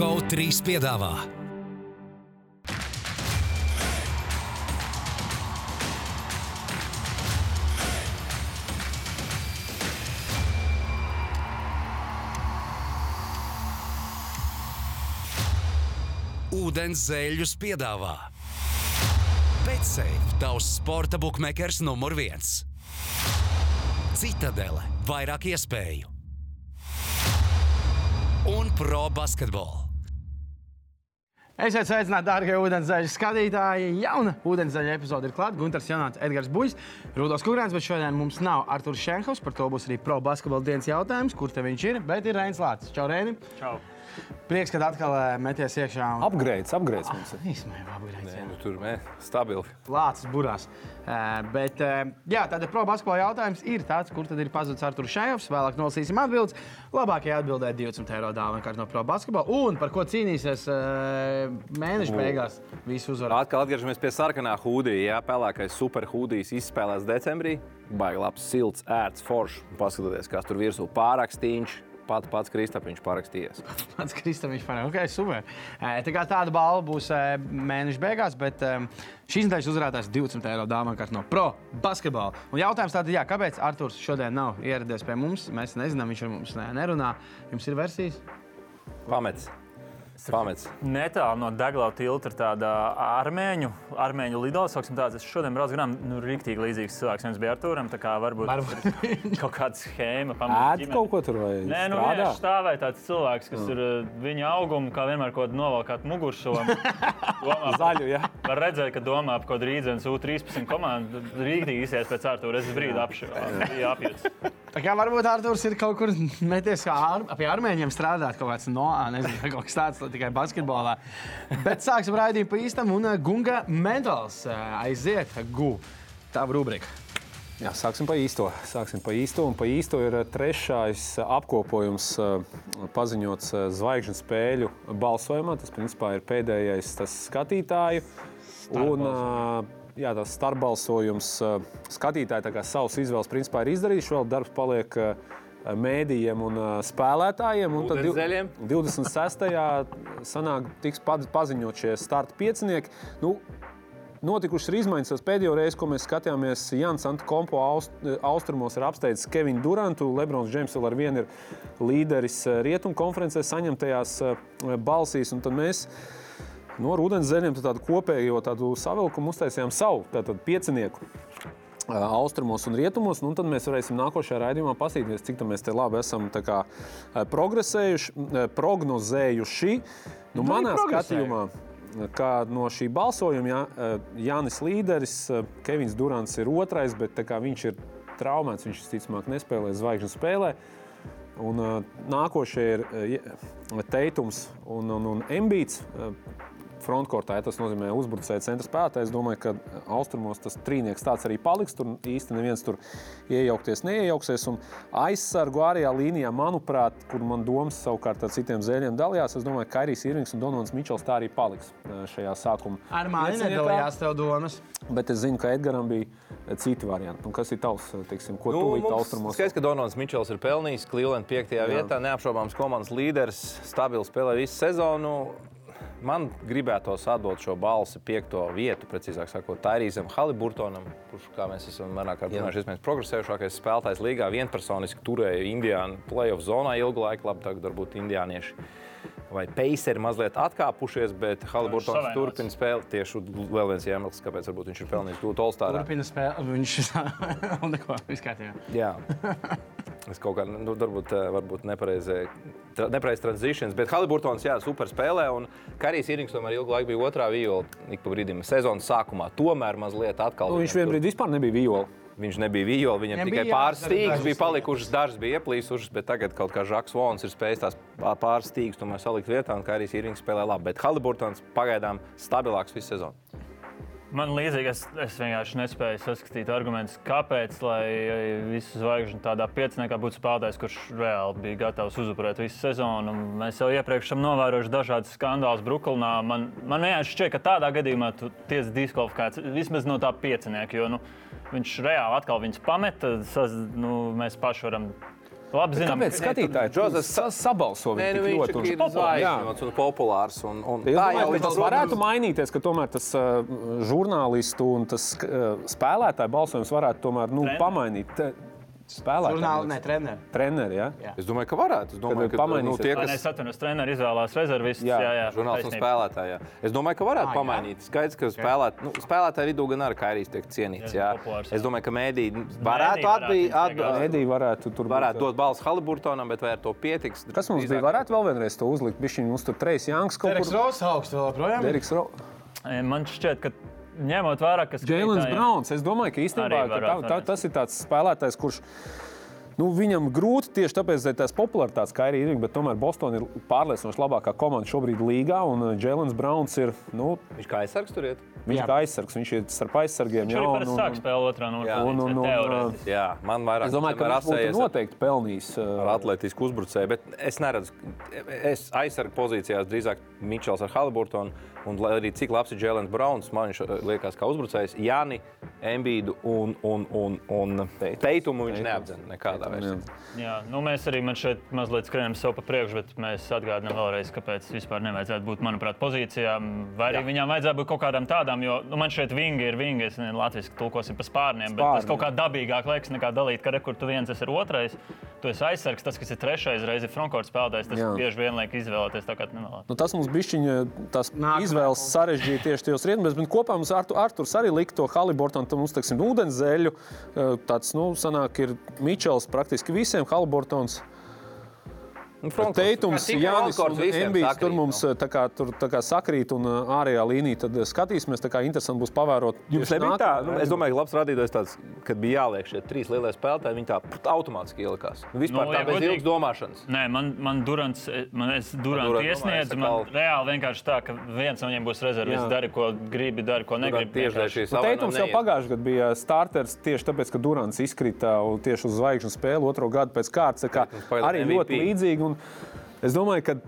GO3 piedāvā. Ūdens zēļus piedāvā. Betsafe, tavs sporta buklets numur viens. Citadele, vairāk iespēju un pro basketbolu. Esiet sveicināti, dārgie ūdenzēļu skatītāji. Jauna ūdenzēļa epizode ir klāta. Gunārs Janāts, Edgars Buļs, Rudolf Kungrāns, bet šodien mums nav Arthurs Šenhovs. Par to būs arī pro basketbola dienas jautājums, kur te viņš ir. Bet ir Reins Lācis. Čau, Reinim! Čau. Prieks, ka atkal eh, meties iekšā. Un... Upgrades, upgrades mums ir. Īsmēr, upgrades. Nē, nu, tur mē, stabili. Lācis burās. Uh, bet, uh, jā, tad pro basketbola jautājums ir tāds, kur tad ir pazudis Arthurs Šenhovs. Vēlāk nolasīsim atbildes. Labākajā atbildē 200 eiro dāvana no pro basketbola. Un par ko cīnīsies mēneša beigās? Visu uzvaru. Atkal atgriežamies pie sarkanā hūdija. Jā, pelēkais super hūdijs izspēlēs decembrī. Baigi labs, silts, ērts, foršs. Paskatieties, kas tur virsū pārakstīņš. Pat pats Kristaps parakstījies. Pats Kristaps pārāk okay, super. Tā kā tāda balva būs mēneša beigās, bet šīs nedēļas uzrādās 200 eiro dāvana no pro basketbola. Un jautājums tātad, jā, kāpēc Arthurs šodien nav ieradies pie mums? Mēs nezinām, viņš ar mums nerunā. Jums ir versijas? Pamets. Pamets. Netālu no Deglau tilta ir tāda armēņu, armēņu lidostas. Es šodien braucu garām, nu, rīktīgi līdzīgs cilvēks. Viens bija ar turam, tā kā varbūt, kaut kāda schēma. Ēd kaut ko tur vai Nē, nu, strādā? stāvēja tāds cilvēks, kas mm. ir uh, viņa auguma, kā vienmēr kaut kādu novalkāt mugursomu. Domā, Zaļu, jā. Var redzēt, ka domā par kaut kādu rītdienas U13 komandu. Rīktīgi izsies pēc ārtūra. Es brīdi apšaubu. Tā kā varbūt Arthurs ir kaut kur meties ar, pie armēņiem strādāt, kaut kāds no, nezinu, kaut kas tāds tikai basketbolā. Bet sāksim raidījumu pa īstam un uh, Gunga Mentāls uh, aiziet gu. Tavu rubriku. Jā, sāksim pa īsto. Sāksim pa īsto. Un pa īsto ir trešais apkopojums paziņots zvaigžņu spēļu balsojumā. Tas, principā, ir pēdējais tas skatītāju. Un, jā, tas starpbalsojums skatītāji savus izvēles principā ir izdarījuši. Vēl darbs paliek mēdījiem un spēlētājiem. Un tad Ūdenszeļiem. 26. sanāk, tiks paziņot šie starta piecinieki. Nu, Notikušas ir izmaiņas. Pēdējo reizi, ko mēs skatījāmies, Jans Antkompo aust, austrumos ir apsteidzis Kevinu Durantu. Lebrons Džeims vēl ar vienu ir līderis rietumu konferencē saņemtajās balsīs. Un tad mēs no Rudens zeļiem tādu kopējo tādu savilkumu uztaisījām savu piecinieku. Austrumos un rietumos, nu, tad mēs varēsim nākošajā raidījumā paskatīties, cik mēs te labi esam kā, progresējuši, prognozējuši. Nu, manā skatījumā, kā no šī balsojuma ja, Jānis Līderis, Kevins Durants ir otrais, bet viņš ir traumēts. Viņš visticamāk nespēlē zvaigžņu spēlē. Un, nākošie ir Teitums un, un, un Embīts. Frontkortā. Ja tas nozīmē uzbrucēju centra spēlētāju. Es domāju, ka austrumos tas trīnieks tāds arī paliks. Tur īsti neviens tur iejaukties neiejauksies. Un aizsargu ārējā līnijā, manuprāt, kur man domas savukārt ar citiem zēļiem dalījās, es domāju, ka Kairijs Irvings un Donovs Mičels tā arī paliks šajā sākuma. Ar mani nedalījās tev domas. Bet es zinu, ka Edgars bija citi varianti. Un kas ir tavs, teiksim, ko Nu, mums austrumos? Skaidrs, ka Donovs Mičels ir pelnījis Cleveland 5. Jā. vietā. Neapšaubāms komandas līderis, stabils spēlē visu sezonu. Man gribētos atdot šo balsi piekto vietu, precīzāk sakot, Tairīzam Haliburtonam, kurš, kā mēs esam vairāk runājuši, iespējams, progresējušākais spēlētājs līgā. Vienpersoniski turēja Indiānu playoff zonā ilgu laiku, labi, tagad varbūt indiānieši. Vai Peiseri mazliet atkāpušies, bet Haliburtons turpina spēli. Tieši vēl viens iemesls, kāpēc varbūt viņš ir pelnījis gūt Olstārā. Turpina spēlēt. Viņš izkārtībā. Jā. Es kaut kā, nu, varbūt, eh, varbūt nepareizi tra, nepareiz tranzīcijas, bet Haliburtons, jā, super spēlē. Un Karijs Irings tomēr ilgu laiku bija otrā viola, ik pa brīdim sezonas sākumā. Tomēr mazliet atkal. Nu, viņš vienbrīd vispār nebija viola. tur- Viņš nebija viola, viņam Viņam tikai pāris stīgas bija palikušas, dažas bija ieplīsušas, bet tagad kaut kā Žaks Vons ir spējis tās pā- pāris stīgas tomēr salikt vietā, un Karijs Irings spēlē labi. Bet Haliburtons pagaidām stabilāks visu sezonu. Man līdzīgi, es, es vienkārši nespēju saskatīt argumentus, kāpēc, lai visu zvaigžņu tādā pieciniekā būtu spēlētājs, kurš reāli bija gatavs uzvarēt visu sezonu. Un Mēs jau iepriekš esam novērojuši dažādas skandālus Brooklynā. Man, man vienkārši šķiet, ka tādā gadījumā tu tiec diskvalifikēts vismaz no tā piecinieka, jo nu, viņš reāli atkal viņus pameta. Sas, nu, mēs paši varam Labi, zinām, Kāpēc skatītāji sa sabalso Nē, nu, viņš ļoti? ir zvaigznes un populārs. Un, un, tā jau ir tas varētu mainīties, ka tomēr tas uh, žurnālistu un tas uh, spēlētāju balsojums varētu tomēr nu, pamainīt. Spēlētāji, Žurnāli, ne treneri. treneri. Ja? Jā. Es domāju, ka varētu. Es domāju, Kad ka nu, pamainīsies. tie, kas es atceros, treneris izvēlās rezervistus. Jā, Jā, jā, žurnālisti un spēlētāji. Jā. Es domāju, ka varētu Ah, pamainīt. Skaidrs, ka spēlēt, nu, spēlētāju vidū gan arī Kairijs tiek cienīts. Jā, populārs, jā. Es domāju, ka mēdī varētu atbīt, Edija varētu tur varētu dot balsu Haliburtonam, bet vai ar to pietiks? Kas mums bija? Varētu vēl vienreiz to uzlikt. Bišķiņ, mums tur treis Jānis kaut Deriks kur. Ross augsts vēl. Deriks Ro... E, Man šķiet, ka ņemot vērā, ka Jēlins skatītājiem- Browns. Es domāju, ka īstenībā tā, tā, tas ir tāds spēlētājs, kurš. Nu, viņam grūti tieši tāpēc, ka tās popularitātes kā arī ir, bet tomēr Bostonā ir pārliecinoši labākā komanda šobrīd līgā. Un Jēlins Browns ir, nu, Viņš kā aizsargs tur iet? viņš Jā. kā aizsargs, viņš ir starp aizsargiem. Viņš jā, arī un- parasti un- sāk spēlēt otrā no Jā. Un- un- un, Teorētiski. Jā, man vairāk Es domāju, ka viņš būtu ar- noteikti pelnījis. ar uh, atletisku uzbrucēju, bet es neredzu, es aizsargu pozīcijās drīzāk Mičels ar Haliburtonu. Un, lai arī cik labs ir Jēlens Browns, man viņš uh, liekas, kā uzbrucējs, Jāni, Embīdu un, un, un, un Teitumu viņš neapdzen nekādā veidā. Jā, nu mēs arī man šeit mazliet skrienam sev pa priekšu, bet mēs atgādinām vēlreiz, kāpēc vispār nevajadzētu būt, manuprāt, pozīcijām. Vai arī Jā. viņām vajadzētu būt kaut kādām tādām, jo nu, man šeit vingi ir vingi, es nezinu, latviešu tulkosim pa spārniem, bet tas Spārni. kaut kā dabīgāk liekas nekā dalīt, ka re, kur tu viens esi ir otrais, tu esi aizsargs, tas, kas ir trešais, reiz ir frontcourt spēlētājs, tas Jā. bieži vien liek izvēlēties tā kā nevēlēt. Nu, tas mums bija tās Nākamā izvēles sarežģīti tieši tajos rietumos, bet kopā mums Artu, Arturs arī lika to Haliburtonu. Tad mums, teiksim, ūdenzēļu, eh, tāds, nu, sanāk, ir Mičels praktiski visiem Haliburtons. Teitums, Jānis Embijs tur mums nu. eh, tā kā, tur, tā kā sakrīt un eh, ārējā līnija. Tad eh, skatīsimies, tā kā interesanti būs pavērot. Jums nebija tā, nu, es domāju, ka labs rādītājs tāds, kad bija jāliek šie trīs lielie spēlētāji, viņi tā put, automātiski ielikās. Nu, Vispār Nu, tā ja bez ilgas domāšanas. Nē, man, man Durants, man es Durantu Durant iesniedzu. Man reāli vienkārši tā, ka viens no viņiem būs rezervis. Dari, ko gribi, dari, ko negribi. Tieši šīs Nu, Teitums jau pagājušajā gadā bija starters tieši tāpēc, ka Durants izkrita un tieši uz zvaigžņu spēli otro gadu pēc kārtas. tā kā Arī ļoti līdzīgi. Un Es domāju, ka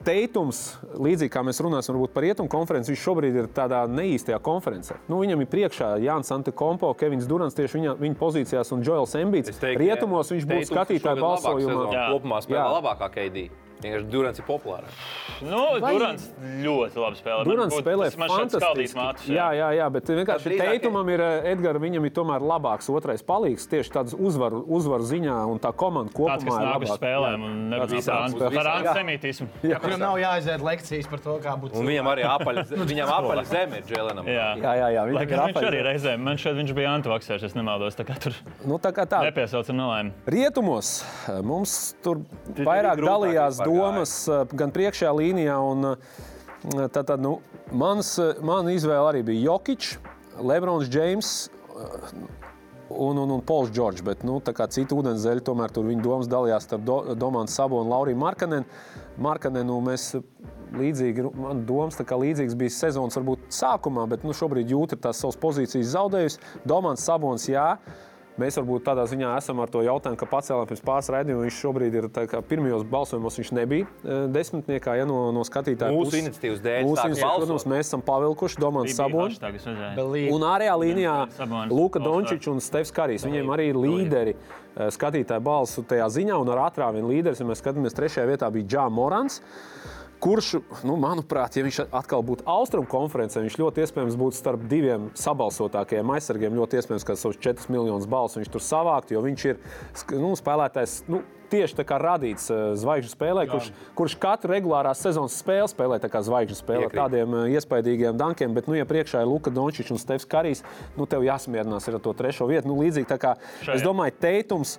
Teitums, līdzīgi kā mēs runāsim par rietumu konferenci, viņš šobrīd ir tādā neīstajā konferencē. Nu, viņam ir priekšā Jānis Antekompo, Kevins Durants tieši viņa, viņa pozīcijās un Joels Embīts. Rietumos viņš Teitums skatītāju balsojumā. Kopumā spēlē labākā KD. Vienkārši Durants ir populārs. Nu, Vai- Durants ļoti labi spēlē. Durants Man būtu- spēlē fantastiski. matus. Jā, jā, jā, bet vienkārši Teitumam ir eh, Edgars, viņam ir tomēr labāks otrais palīgs tieši tāds uzvaru, uzvaru ziņā, un tā komanda kopumā Tāds, kas ir nāk uz spēlēm un Tāds nevis visāds. antisemītismu. Kuram nav jāaiziet lekcijas par to, kā būt Un viņam arī apaļ, viņam apaļ zeme ir Džēlenam. Jā, Jā, jā, jā, viņam ir gan viņš apaļ arī reizēm, man šeit viņš bija antivaksērs, es nemaldos, tā kā tur Nu, tā kā tā. nepiesaucam nelēmu. Rietumos eh, mums tur vairāk dalījās domas gan priekšējā līnijā. Un, tā, tā, nu, mans, mana izvēle arī bija Jokic, Lebrons Džeims. Un, un, un Pols Čorčs, bet nu, citi ūdenzēļi, tomēr tur viņa domas dalījās starp Do, Domānu Sabo un Lauriju Markanenu. Markanenu mēs eh, līdzīgi, nu, man domas līdzīgs bija sezonas varbūt sākumā, bet nu, šobrīd jūta tās savas pozīcijas zaudējusi. Domāns Sabons, jā. Mēs varbūt tādā ziņā esam ar to jautājumu, ka pacēlām pirms pāris raidījumiem. Viņš šobrīd ir tā kā pirmajos balsojumos, viņš nebija eh, desmitniekā, ja no, no skatītāja Mūsu puses. iniciatīvas dēļ Mūsu iniciatīvas, protams, mēs esam pavilkuši Domāns. Sabons. Un ārējā līnijā Sabonis Luka. Dončičs un Stefs Karijs. Viņiem arī ir līderi eh, skatītāju balsu tajā ziņā, un ar atrāvienu līderis, ja mēs skatāmies, trešajā vietā bija Džā Morans. Kurš, nu, manuprāt, ja viņš atkal būtu austrumu konferencē, viņš ļoti iespējams būtu starp diviem sabalsotākajiem aizsargiem. Ļoti iespējams, ka savus 4 miljonus balsu viņš tur savāktu, jo viņš ir nu, spēlētājs. Nu, Tieši tā kā radīts uh, zvaigžņu spēlē, kurš, kurš katru regulārās sezonas spēli spēlē tā kā zvaigžņu spēlē, ar Piekrīt. tādiem uh, iespaidīgiem dankiem. Bet, nu, ja priekšā ir Luka Dončičs un Stefs Karijs, nu, tev jāsamierinās ar to trešo vietu. Nu, līdzīgi kā Šajā. es domāju, teitums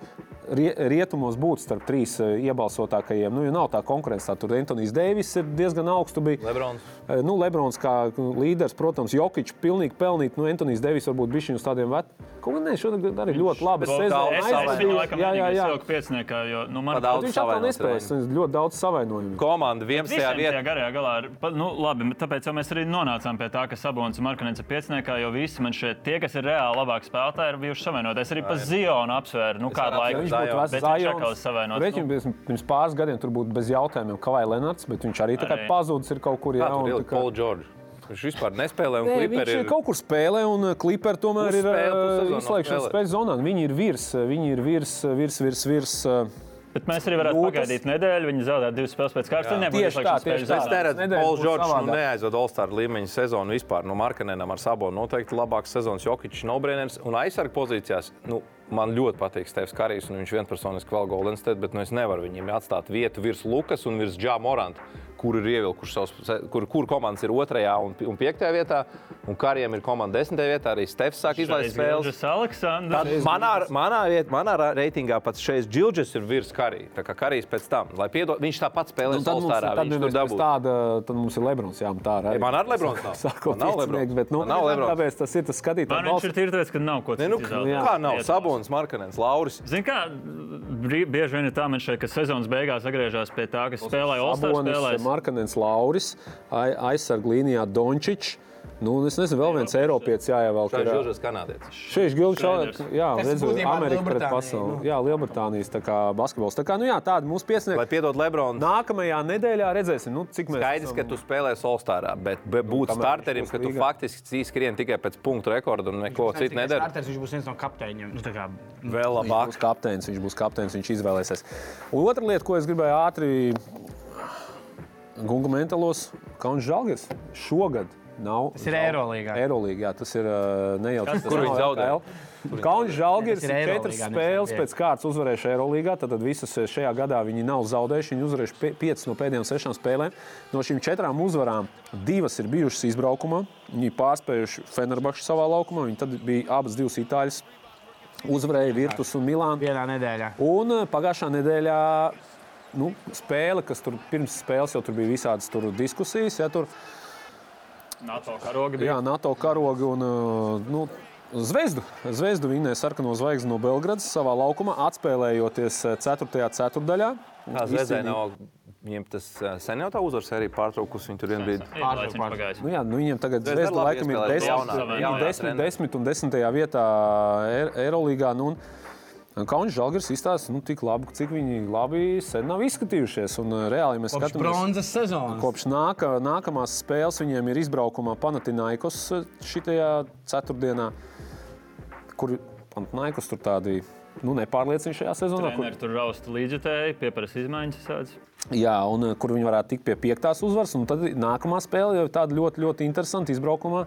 rietumos būtu starp trīs uh, iebalsotākajiem. Nu, nav tā konkurence, tad tur Antonius Deivis ir diezgan augstu. Bija. Lebrons. Eh, Nu, Lebrons kā līderis, protams, Jokic pilnīgi pelnīt. Nu, Antonius Devis varbūt bija uz tādiem veciem. Kaut gan ne, šodien arī ļoti labi savainojumu. viņu laikam jā, jā, jā. nesaku pieciniekā, jo, nu, man daudz Viņš atkal nespējas. Viņš ļoti daudz savainojumu. Komanda 11. Visiem vietā. garajā galā ir. Nu, labi, bet tāpēc jau mēs arī nonācām pie tā, ka Sabons un Markanens ir pieciniekā, jo visi man šeit tie, kas ir reāli labāki spēlētāji, ir bijuši savainoti. Es arī pa Zionu apsvēru, nu, kādu laiku Viņš Zion. būtu vecs Bet viņš Zions. atkal savainots, Reķim, nu. pirms, pirms pāris gadiem tur būtu bez jautājumiem Kavai Lenards, bet viņš arī tā kā pazudis ir kaut kur. Kā Jā, kā- Paul George? Viņš vispār nespēlē, un Nē, viņš ir ir kaut kur spēlē, un Clipper tomēr ir uh, izslēgšanas spēļu zonā. Viņi ir virs, viņi ir virs, virs, virs. virs uh, Bet mēs arī varētu Jūtas- pagaidīt nedēļu. Viņi zaudēja divas spēles pēc kārtas. Viņiem būtu Tieši tā, tieši tā. Es neredzu, ka Pols Čorčs nu, neaizvada All-Star līmeņa sezonu vispār. Nu, Markanenam ar Sabo noteikti labāks sezonas Jokičs, Nobrēners un aizsargu pozīcijās. Nu, Man ļoti patīk Stefans Karijs, un viņš vienpersoniski vēl Golden State, bet nu, es nevaru viņiem atstāt vietu virs Lukas un virs Džā Moranta, kur ir ievilkuši savus, kur, kur komandas ir otrajā un, un piektajā vietā, un Karijam ir komanda desmitajā vietā. Arī Stefans sāk izlaist spēles. Tad manā, manā, viet, manā reitingā pats šeit Džilģis ir virs Karija. Tā kā Karijs pēc tam, lai piedod, viņš tāpat spēlē tad mums, Solstārā. tad, pēc dabūja. tāda, tad mums ir Lebrons. Jā, tā arī. Man ar Lebrons nav. Sākot Man nav Lebrons. bet nu, Man nav Lebrons. tāpēc tas ir tas Man skatītājs. viņš ir tāpēc, ka nav ko Ne, nu, citu kā nav Iet Sabonis, Markanens, Lauris. Zini, kā bieži vien ir tā, man šeit, ka sezonas beigās atgriežas pie tā, ka spēlēja All-Star spēlēs. Markanens, Lauris, ai- aizsarg līnijā Dončičs. Nu, un es nezinu, vēl viens Eiropietis jāievelk. Ir, Džilģis Kanādietis. Šeit Gilčs, Šreiders. jā, būtībā Amerika pret pasauli. nu. Jā, Lielbritānijas tā kā basketbols. Tā kā, nu jā, tāda mūsu piesniegta. Lai piedod Lebrons. Nākamajā nedēļā redzēsim, nu, cik mēs Skaidrs, ka tu spēlē Solstārā, bet be- būt kamēr starterim, viņš ka tu līgā. faktiski skrien tikai pēc punktu rekorda un neko citu nedara. Starters, viņš būs viens no kapteiņiem. Nu, kā, Vēl Viņš labāk. būs kapteinis, viņš būs kapteinis, viņš izvēlēsies. Un otra lieta, ko es gribēju ātri Gunga mentalos, Kauns Žalgis šogad nav. Tas ir. Eirolīgā, jā, tas ir uh, nejauši. kur viņi zaudēja? LKL. Kauns Žalgiris ir četras spēles pēc kārtas uzvarējuši Eirolīgā. Tad visas šajā gadā viņi nav zaudējuši. Viņi uzvarējuši pie- piecas no pēdējām sešām spēlēm. No šīm četrām uzvarām divas ir bijušas izbraukumā. Viņi pārspējuši Fenerbahču savā laukumā. Viņi tad bija abas divas itāļas. Uzvarēja Virtus un Milānu. vienā nedēļā. Un eh, pagājušā nedēļā nu, spēle, kas tur pirms spēles jau tur bija visādas tur diskusijas. Ja, tur, NATO karogi bija. jā, NATO karogi un eh, nu, Zvezdu. Zvezdu vinnēja sarkano zvaigzni no Belgradas savā laukumā, atspēlējoties 4. ceturdaļā. Tā zvezē nav. Viņiem tas ā, sen jau tā uzvaras arī pārtraukusi. Viņi tur brīdī. Pārlaicis pagājis. Nu, jā, nu, viņiem tagad Zvezda laikam ir desmit, Jaunā- viņi jaunā desmit, desmit un desmitajā vietā Eir- Eirolīgā. Nu, un Kaunis Žalgars izstāsta, nu, tik labi, cik viņi labi sen nav izskatījušies. Un, uh, reāli, mēs Kopš skatāmies, bronzas sezonas. Kopš nāka, nākamās spēles viņiem ir izbraukumā Panatinaikos šitajā ceturtdienā, kur Panatinaikos tur tādi nu, nepārliecinoši šajā sezonā. Kur, Treneri tur rausta līdzjutēji, pieprasa izmaiņas. visādas. jā, un uh, kur viņi varētu tikt pie piektās uzvaras. un Tad nākamā spēle jau ir tāda ļoti, ļoti interesanta izbraukumā.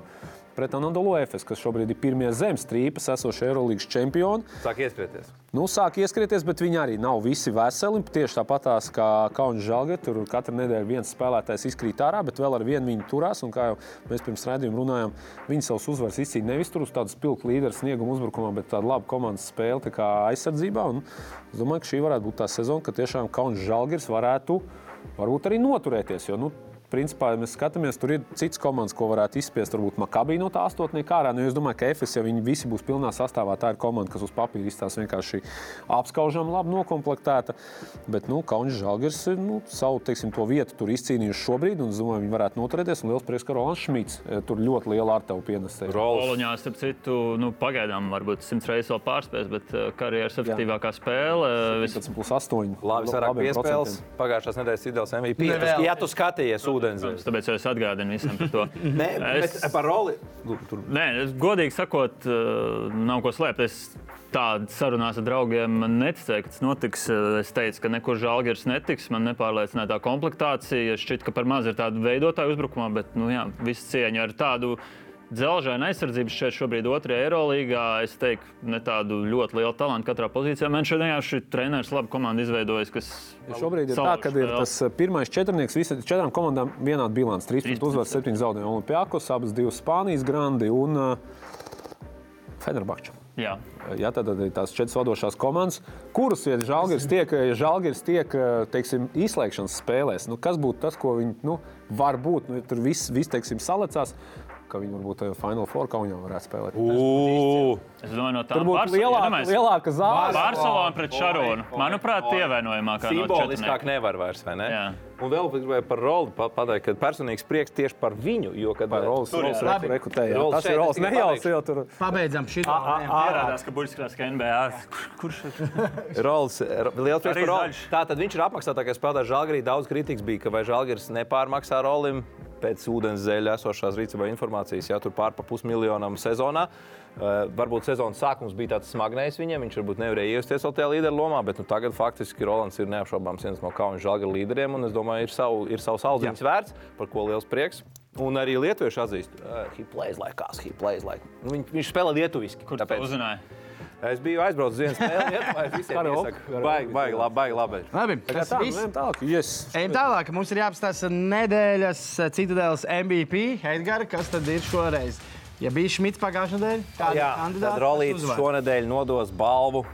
Pret Anadolu Efes, kas šobrīd ir pirmie zemes strīpas, esošie Eirolandes čempioni. Sāk ieskrieties. Nu, sāk ieskrieties, bet viņi arī nav visi veseli. Tieši tāpatās kā Kaunis Žalga. Tur katru nedēļu viens spēlētājs izkrīt ārā, bet vēl ar vienu viņi turās. Un, kā jau mēs pirms redzējuma runājām, viņi savus uzvaras izcīnīja nevis tur uz tādu spilgtu līderu sniegumu uzbrukumā, bet tādu labu komandas spēli aizsardzībā. Un es domāju, ka šī varētu būt tā sezona, kad tiešām Kaunis Žalgiris varētu varbūt arī noturēties. Jo, nu, Principā, ja mēs skatāmies, tur ir cits komandas, ko varētu izspiest. Varbūt Makabī no tā astotnieka ārā. Nu, es domāju, ka FS, ja viņi visi būs pilnā sastāvā, tā ir komanda, kas uz papīra izstāsta vienkārši apskaužam, labi nokomplektēta. Bet, nu, Kaunis Žalgiris ir nu, savu teiksim, to vietu tur izcīnījuši šobrīd. Un, es domāju, viņi varētu noturēties. Un liels prieks, ka Rolands Šmits eh, tur ļoti lielu ar tevu pienesēja. Rolas. Poloņā, starp citu, nu, pagaidām varbūt simts reizes vēl pārspēs, bet uh, karjeras efektīvākā spēle. uh, vis- 15 plus 8. Labi, vairāk piespēles. Pagājušās nedēļas ideāls MVP. Ja tu, Nevēl. ja ūdens. Tāpēc es atgādinu visiem par to. Nē, Es- par roli. Tur Nē, es, godīgi sakot, uh, nav ko slēpt. Es tādā sarunās ar draugiem neticēju, ka tas notiks. Uh, Es teicu, ka nekur žēlgājs netiks. Man nepārliecināja tā komplektācija. Šķiet, ka par maz ir tādu veidotāju uzbrukumā, bet nu, jā, visu cieņu ar tādu. Dzelžaina aizsardzības šeit šobrīd otrajā Eirolandā. Es teiktu, ne tādu ļoti lielu talantu katrā pozīcijā. Man jau šī treneris labi komandu izveidojis, kas Šobrīd ir tā, ka ir tas pirmais četrnieks visām četrām komandām vienāda bilants. 13 13. uzvaras, 7 zaudējumi. Olimpijākos, abas divas Spānijas grandi un uh, Fenerbahča. Jā. Ja, tad, tad ir tās četras vadošās komandas, kuras, ja Žalgiris tiek, ja Žalgiris tiek teiksim, izslēgšanas spēlēs, nu, kas būtu tas, ko viņi nu, var būt? Nu, tur viss, vis, teiksim, salecās, ka viņi varbūt Final Four kaunijā varētu spēlēt. Ū, Es domāju, no tā Tur būtu lielāka, lielāka zāle. Barcelona pret Šaronu. Manuprāt, pievienojamākā no Simboliskāk četrnieku. nevar vairs, vai ne? Jā. Un vēl gribēju par roli pa- pateikt, ka personīgs prieks tieši par viņu. Jo, kad Par reku- rekutēju. Rolls Tas ir Nejausi pateikšu. jau tur. Pabeidzam šo Pierādās, ka buļbuļsaktas, ka NBA. Kurš Rolls, liels prieks par zaļš. Tā tad viņš ir apmaksātākais spēlētājs. Žalgirī daudz kritikas bija, ka vai Žalgiris nepārmaksā Rolim pēc ūdens zeļa esošās rīcībā informācijas, ja tur pār pa pusmiljonam sezonā. Uh, varbūt sezonas sākums bija tāds smagnējs viņam, viņš varbūt nevarēja iesties vēl tajā līderu lomā, bet nu, tagad faktiski Rolands ir neapšaubāms viens no kaunas žāga līderiem. Un es domāju, ir, savu, ir savs audziņš vērts, par ko liels prieks. Un arī lietuvieši atzīst, ka uh, he plays like us, he plays like. Nu, viņš, viņš spēlē lietuviski. Kur tu uzzināji? Es biju aizbraucis uz vienu spēli, Lietuvā. Es visiem Karaoke, iesaku. karaoke. Baigi, baigi, labi, baigi, labi. Labi, tas tā, viss. ejam tālāk. Yes. Ejam tālāk. Mums ir jāapstāsta nedēļas citadēļas MVP. Edgars, kas tad ir šoreiz? Ja bija Šmits pagājušajā nedēļā, tad Rolīds šonadēļ nodos balvu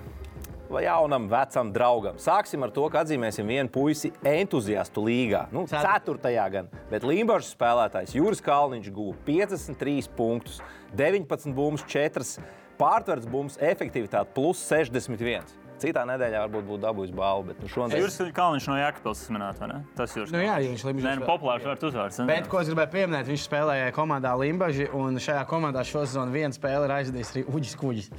vai jaunam vecam draugam. Sāksim ar to, ka atzīmēsim vienu puisi entuziastu līgā. Nu, Ceturtajā. ceturtajā gan. Bet Limbaģis spēlētājs Juris Kalniņš guva 53 punktus, 19 bumbas, 4 pārtverts bumbas, efektivitāte plus 61. Citā nedēļā varbūt būtu dabūjis balvu, bet nu, šonadēļ Juris Kalniņš no Jēkabpils minēt, vai ne? Tas Juris. Nu jā, viņš Nē, nu, populārs vārds uzvārds. ne? Bet, ko es gribēju pieminēt, viņš spēlēja komandā Limbaģi, un šajā komandā šosezonā viena spēle ir aizvadījis arī Uģis Kuģis.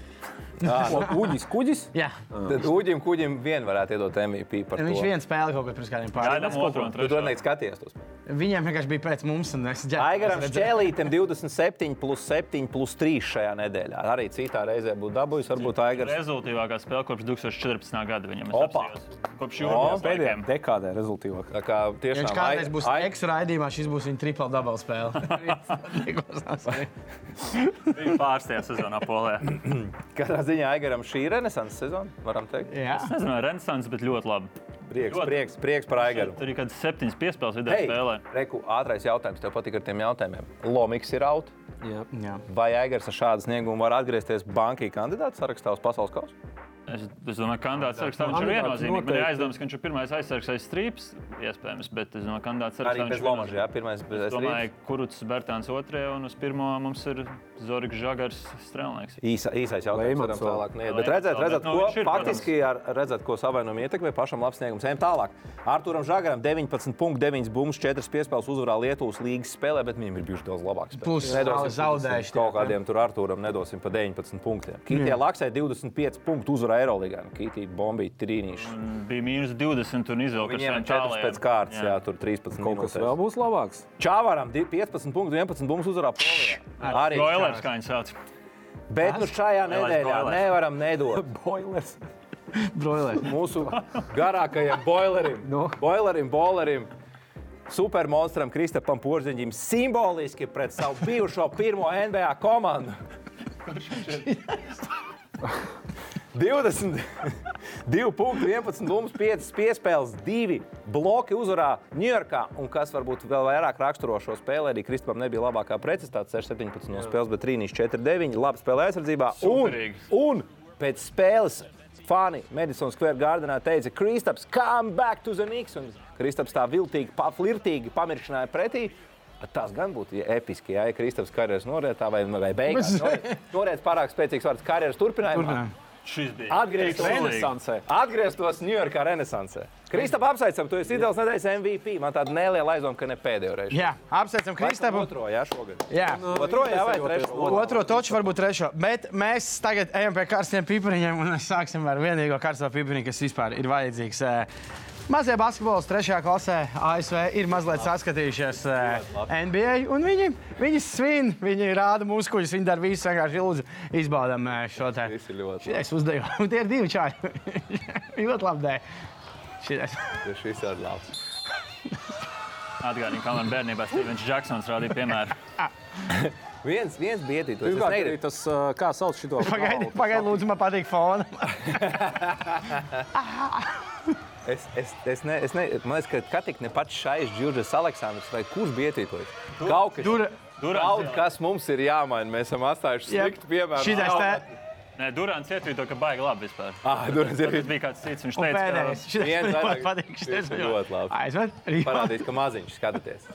Uģis, kuģis. Jā, Tad Uģim kuģim vien varētu iedot MVP par viņš to. viena spēle kaut kad pirms kādiem pāriem. Gaidām otru un Tu trešo. nekad skaties. tos. Viņiem vienkārši bija pēc mums, un es Aigaram redzēju. Čēlītam 27 plus 7 plus 3 šajā nedēļā. Arī citā reizē būtu dabūjis. Varbūt Aigars. Rezultātīvākā spēle kopš 2014. gada viņam. es Opa! Kopš jūras Pēdējā dekādē rezultātīvāk. Tā kā Ja tiešām viņš kādreiz būs Ai- ekstra raidījumā, šis būs viņa tripla dubla spēle. Bija pārsteigts sezonā Polijā. Katrā ziņā Aigaram šī ir renesanses sezona, varam teikt. Jā, Es nezinu, Renaissance, bet ļoti labi. Prieks, Ļoti. prieks, prieks par Aigaru. Tur ir kaut kāds septiņas piespēles vidē Hei, spēlē. Reku, ātrais jautājums. Tev patīk ar tiem jautājumiem. Lomiks ir out. Jā. jā. Vai Aigars ar šādu sniegumu var atgriezties bankī kandidātu sarakstā uz pasaules kausa? Es, es domāju, ka kandidāts sarakstā viņš ir Kandidāts viennozīmīgi. Man ir aizdoms, ka viņš ir pirmais aizsargs aiz strīpas, iespējams, bet es domāju, ka kandidāts Arī sarakstā viņš ir Lomaža, jā, pirmais bez Es domāju, Kuruts Bērtāns otrajā un uz pirmo mums ir Zorigs Žagars strēlnieks. Īsa, īsais jautājums, vēl. tālāk neiet. Bet redzēt, redzēt, nu, ko ir, faktiski ar, redzēt, ko savainojumu ietekmē pašam labs sniegums. Ejam tālāk. Arturam Žagaram 19 punktu, 9 bumbas, 4 piespēles uzvarā Lietuvas līgas spēlē, bet viņam ir bijuši daudz labāks. Plus zaudējuši Kaut kādiem tur Arturam nedosim pa 19 punktiem. Kītie Laksai 25 punktu uzvarā Eiroligā. Kītī bombīja trīnīši. Bija mīnus 20 un izvilka ir 4 pēc kārtas, jā, tur 13 Kaut kas vēl būs labāks. Čāvaram di- 15 punktu, 11 bumbas uzvarā Polijā. Arī. Broilers, kā viņi sauc. Bet nu šajā nedēļā nevaram nedot. Boilers. broilers. mūsu garākajam boilerim, Nu? boilerim, boilerim. Supermonstram Kristapam Porziņģim simboliski pret savu bijušo pirmo NBA komandu. 22 punkti, 11 bumbas, 5 piespēles, 2 bloki uzvarā Ņujorkā. Un kas varbūt vēl vairāk raksturo šo spēli, arī Kristapam nebija labākā precizitāte, 6-17 no spēles, bet Trīnīs 4-9, labi spēlē aizsardzībā. Un, un pēc spēles fani Madison Square Gardenā teica, Kristaps, come back to the Knicks. Un Kristaps tā viltīgi, paflirtīgi pamirkšināja pretī. Tas gan būtu episki, ja Kristaps karjeras norietā vai, vai beigās. Noriets pārāk spēcīgs vārds karjeras turpinājumā. Turpinājumā. Šis bija Atgrieztos Renesansē. Atgrieztos Ņujorkā renesansē. Kristap, apsveicam, tu esi ideāls nedēļas MVP. Man tāda neliela aizdomā, ka ne pēdējo reizi. Jā, apsveicam Kristapu. Otro, jā, šogad. Jā. Otro, jā, vai trešo? Otro toču, varbūt trešo. Bet mēs tagad ejam pie karstiem pipariņiem un sāksim ar vienīgo karsto pipariņu, kas vispār ir vajadzīgs. Mazie basketbols trešajā klasē ASV ir mazliet saskatījušies eh, NBA, un viņi, viņi svin, viņi rāda muskuļus, viņi dara visu vienkārši lūdzu izbaudam eh, šo te. Visi ļoti Šitais uzdevumu, tie ir divi čāri. ļoti labi dēļ. Šitais. Tieši viss ir labs. Atgādini, kā man bērnībā Stevens Džeksons rādīja piemēru. Viens, viens. Es Pirmkārt, arī negribu. tas, kā sauc šo Pagaidi, pagaidi, lūdzu, man patīk fona. Es, es, es, ne, es ne, man liekas, ka Katika ne pats šais Džordžs Aleksandrs vai kurš bietītos. Kaut kas, Dura- Durants, kaut kas mums ir jāmaina. Mēs esam atstājuši sliktu piemēru. Šitais te. Nē, Durants ietvīto, ka baigi labi vispār. Ah, Durants ir Tas bija kāds cits, viņš Un teica, pēdējais. ka Šitais Viens man vairāk. patīk. Šis ir ļoti labi. Aizved. parādīt, ka maziņš skatāties.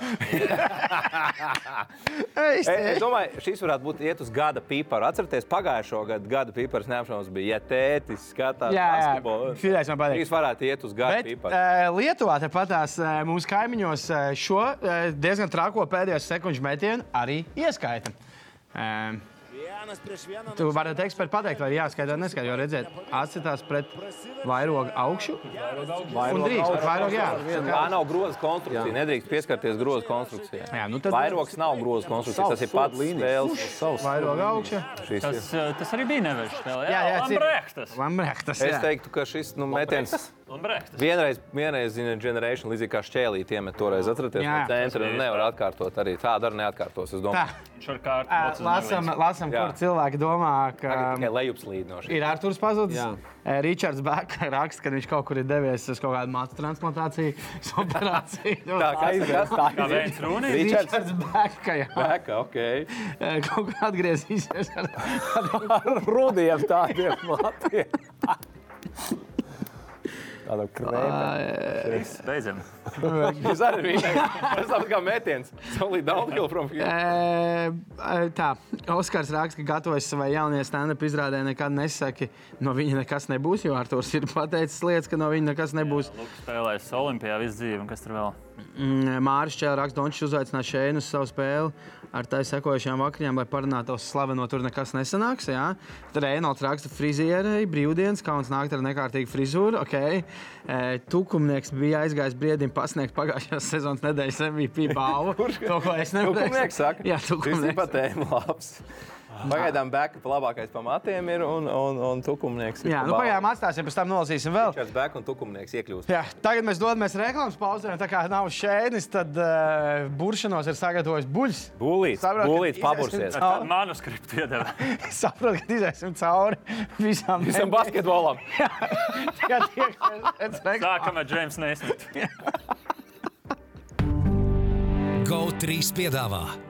Es Es, domāju, šis varētu būt iet uz gada piparu. Atcerieties, pagājušo gadu gada pipars neapšaubāms bija, ja tētis skatās Jā, jā. basketbolu. Šitais man patīk. Šis varētu iet uz gada Bet piparu. uh, Lietuvā tepatās uh, mūsu kaimiņos uh, šo diezgan trako pēdējo sekundžu metienu arī ieskaita. Uh, Tu vari eksperti pateikt, vai jāskaidro, neskaidro. Jo redziet, atcitās pret vairogu augšu. Un drīkst, bet vairogu jā. Tā nav groza konstrukcija. Nedrīkst pieskarties groza konstrukcijai. Jā, nu tad- Vairogs nav groza konstrukcija. Tas ir pats spēles. Vairogu augšu. Šis ir. Tas, eh, tas arī bija nevežs spēlē. Jā, jā, cik- Lambrehtas. Lambrehtas. Es jā. teiktu, ka šis nu, metiens Lambrehtas. vienreiz, vienreiz zina, generation līdzīgi kā šķēlīt iemet toreiz. Atcerieties, Jā. no centra nu, nevar atkārtot arī. Tāda arī neatkārtos. Es Tā, domāju, mocu lasam, lasam kur cilvēki domā, ka ka tikai lejupslīd no šī. ir Arthurs pazudis. Jā. Ričards Bēks raksta, ka viņš kaut kur ir devies uz kaut kādu mācu transplantāciju, operāciju. Tā kā aizgājās. Kā viens runī. Ričards Bēks, jā. Bēka, ok. Kaut kā atgriezīsies ar Ar rudiem tādiem matiem. Tāda krēpa. Beidzam. Jūs arī bijat. Tas tāds kā downhill from here. E, tā, Oskars raksta, ka gatavojas savai jaunajai stand-up izrādē. Nekad nesaki, no viņa nekas nebūs. Jo Arthurs ir pateicis lietas, ka no viņa nekas nebūs. Lukas spēlēs Olimpijā visu dzīvi, un kas tur vēl? Mm, Mārcis Čēlis raksta, Dončs uzaicināja Šēnu uz savu spēli. Ar tā sekojušām vakariņām, lai parunātu uz slaveno, tur nekas nesanāks. Jā. Tad Reinolds raksta, frizierei, brīvdienas, kauns nākt ar nekārtīgu frizūru. Okay. E, tukumnieks bija aizgājis briedim pasniegt pagājušās sezonas nedēļas MVP balvu. To, ko es nevaru Tukumnieks saka. Jā, Šis ir tukumnieks. patēm labs. Pagaidām backup labākais pa matiem ir un, un, un tukumnieks. ir Jā, nu pagaidām atstāsim, pēc tam nolasīsim vēl. Ričards Bēka un tukumnieks iekļūst. Jā, tagad mēs dodamies reklāmas pauzē. Tā kā nav šēnis, tad uh, buršanos ir sagatavojis buļs. Ka būlīts iziesim pabursies. manuskriptu iedeva. Es saprotu, ka iziesim cauri visām Visam basketbolam. Jā, tiekamies pēc reklāmas. Sākam ar James Neismith. GO3 piedāvā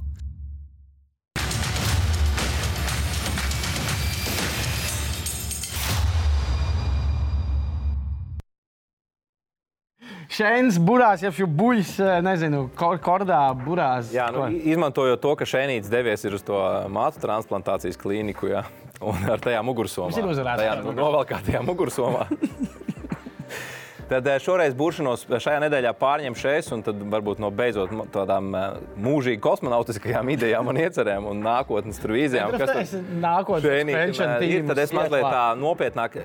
Šēnis burās, ja jau buļs, eh, nezinu, kor kordā burās. Jā, nu, izmantojot to, ka Šēnīts devies ir uz to mācu transplantācijas klīniku, jā, un ar tajā mugursomā. Viņš ir uzvarētājs. Tajā nu, novelkātajā mugursomā. Tad eh, šoreiz buršanos šajā nedēļā pārņem šeit, un tad varbūt no beidzot tādām eh, mūžīgi kosmonautiskajām idejām un iecerēm un nākotnes tur vīzijām. Kas tas ir nākotnes ir, tad es mazliet tā nopietnāk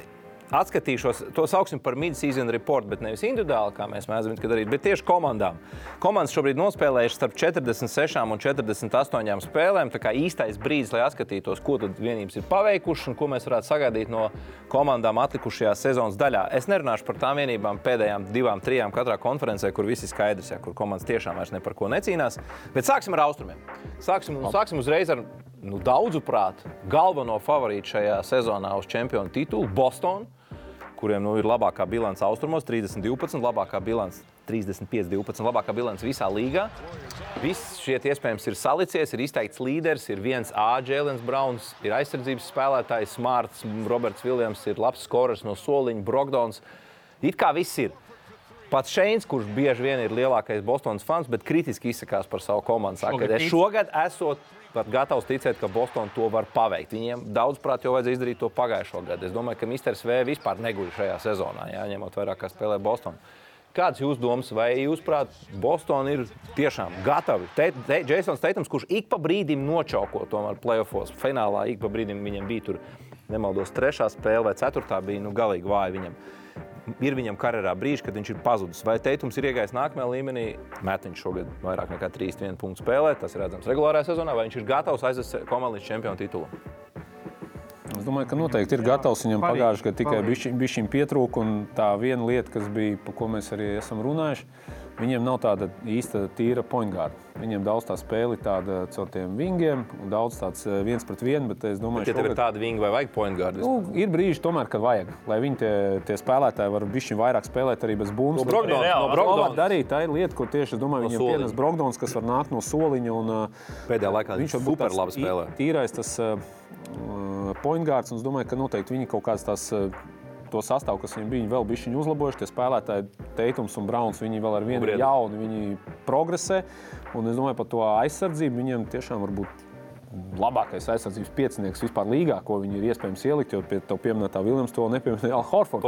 atskatīšos, to sauksim par mid-season report, bet nevis individuāli, kā mēs mēdzam to darīt, bet tieši komandām. Komandas šobrīd nospēlējušas starp 46 un 48 spēlēm. Tā kā īstais brīdis, lai atskatītos, ko tad vienības ir paveikušas un ko mēs varētu sagaidīt no komandām atlikušajā sezonas daļā. Es nerunāšu par tām vienībām pēdējām divām, trijām katrā konferencē, kur viss ir skaidrs, ja, kur komandas tiešām vairs ne par ko necīnās. Bet sāksim ar austrumiem. Sāksim, sāksim uzreiz ar nu, daudzu prātu galveno favorītu šajā sezonā uz čempionu titulu - Bostonu kuriem nu, ir labākā bilance austrumos, 30, 12, labākā bilance 35, 12, labākā bilance visā līgā. Viss šie iespējams ir salicies, ir izteikts līderis, ir viens A, Jēlens Browns, ir aizsardzības spēlētājs, Smarts, Roberts Viljams, ir labs skorers no soliņa, Brokdons. It kā viss ir. Pats Šeins, kurš bieži vien ir lielākais Bostonas fans, bet kritiski izsakās par savu komandu. Saka, ka šogad esot pat gatavs ticēt, ka Bostonā to var paveikt. Viņiem daudzprāt jau vajadzēja izdarīt to pagājušo gadu. Es domāju, ka Mr. V vispār neguļ šajā sezonā, jā, ņemot vērā, kā spēlē Bostonā. Kāds ir jūsu domas, vai jūs prāt, Bostonā ir tiešām gatavi? Te, te, Jasons Teitams, kurš ik pa brīdim nočauko tomēr playoffs, finālā ik pa brīdim viņam bija tur, nemaldos, trešā spēle vai ceturtā bija nu, galīgi vāja viņam. Ir viņam karjerā brīži, kad viņš ir pazudis. Vai Teitums ir iegājis nākamajā līmenī? Mētiņš šogad vairāk nekā 3-1 punktu spēlē. Tas ir redzams regulārajā sezonā, vai viņš ir gatavs aizvest komandu līdz čempionu titulam? Es domāju, ka noteikti ir gatavs. Viņam pagājušajā gadā tikai bija šim pietrūka. Un tā viena lieta, kas bija, par ko mēs arī esam runājuši, viņiem nav tāda īsta tīra pointgārda. Viņiem daudz tā spēle ir tāda caur tiem vingiem, un daudz tāds eh, viens pret vienu. Bet es domāju, Ja tev ir šogad- tāda vinga vai vajag point guard? Nu, ir brīži, tomēr, kad vajag, lai viņi tie, tie spēlētāji var būt vairāk spēlēt arī bez bumbas. No Brogdons, no Brogdons. darīt. Tā ir lieta, ko tieši es domāju, No viņiem soliņa. pienes Brogdons, kas var nākt no soliņa. Un, uh, Pēdējā laikā viņš var būt super labi spēlē. Tīrais tas uh, uh, pointgārds. Es domāju, ka noteikti viņi kaut kādas tās. To sastāvu, kas viņiem bija, viņi vēl bija uzlabojuši. Tie spēlētāji, Teitums un Brauns, viņi vēl ar vienu ir jauni, viņi progresē. Un es domāju, par to aizsardzību viņiem tiešām var būt labākais aizsardzības piecinieks vispār līgā, ko viņi ir iespējams ielikt. Jo pie tā pieminētā Viljams to nepieminēja Al Horfords.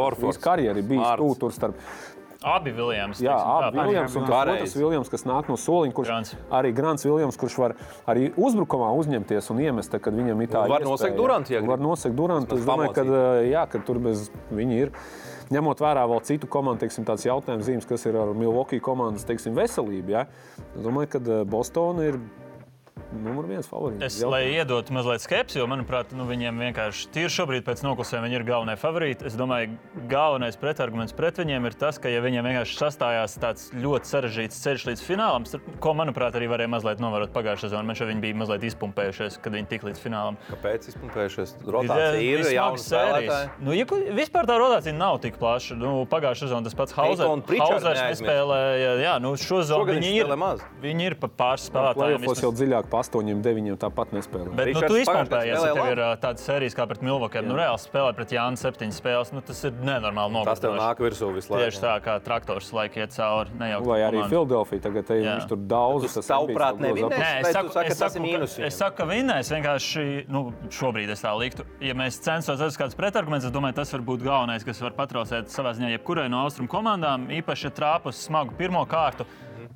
Bijis Smarts. tuvu tur starp Abi Viljams. Jā, abi Viljams un otrs Viljams, kas nāk no soliņa, kurš Grants. arī Grants Viljams, kurš var arī uzbrukumā uzņemties un iemest, kad viņam ir tā Un var iespēja. nosegt Durantu, ja grib. Var nosegt Durantu. Es domāju, ka, pamocīt. jā, ka tur bez viņa ir. Ņemot vērā vēl citu komandu, teiksim, tāds jautājums zīmes, kas ir ar Milwaukee komandas teiksim, veselību. Ja? Es domāju, ka eh, Bostona ir numur viens favorīts. Es, lai iedotu mazliet skepsi, jo, manuprāt, nu, viņiem vienkārši tīri šobrīd pēc noklusējuma viņi ir galvenie favorīti. Es domāju, galvenais pretarguments pret viņiem ir tas, ka, ja viņiem vienkārši sastājās tāds ļoti sarežģīts ceļš līdz finālam, ko, manuprāt, arī varēja mazliet novērot pagājušajā sezonā, man šeit viņi bija mazliet izpumpējušies, kad viņi tik līdz finālam. Kāpēc izpumpējušies? Rotācija ir spēlētāja. Nu, ja, vispār tā rotācija nav tik plaša. Nu, Pagājušā sezonā tas pats Hausers. Nespēlēja. Jā, nu, šo zonu viņi ir. Viņi ir pa pāris spēlētājiem. Plēsofos jau dziļāk pa astoņiem, deviņiem tāpat nespēlē. Bet nu, Ričards tu pagājušajā gadā izpumpējies, ja tev ir tādas sērijas kā pret Milvokiem. Nu, reāli spēlē pret Jānu septiņas spēles. Nu, tas ir nenormāli Tas tev nopietni. nāk virsū visu laiku. Tieši tā, kā traktors laika iet cauri. Vai arī. Filadelfija tagad te, viņš tur daudz. Tu tavuprāt nevinēsi? Nē, es tu saku, saki, es saku, ka, es saku, ka vinnēs vienkārši nu, šobrīd es tā liktu. Ja mēs censtos atrast kādus pretargumentus, es domāju, tas var būt galvenais, kas var patraucēt savā ziņā jebkurai no austrumu komandām, īpaši ja trāpus smagu pirmo kārtu.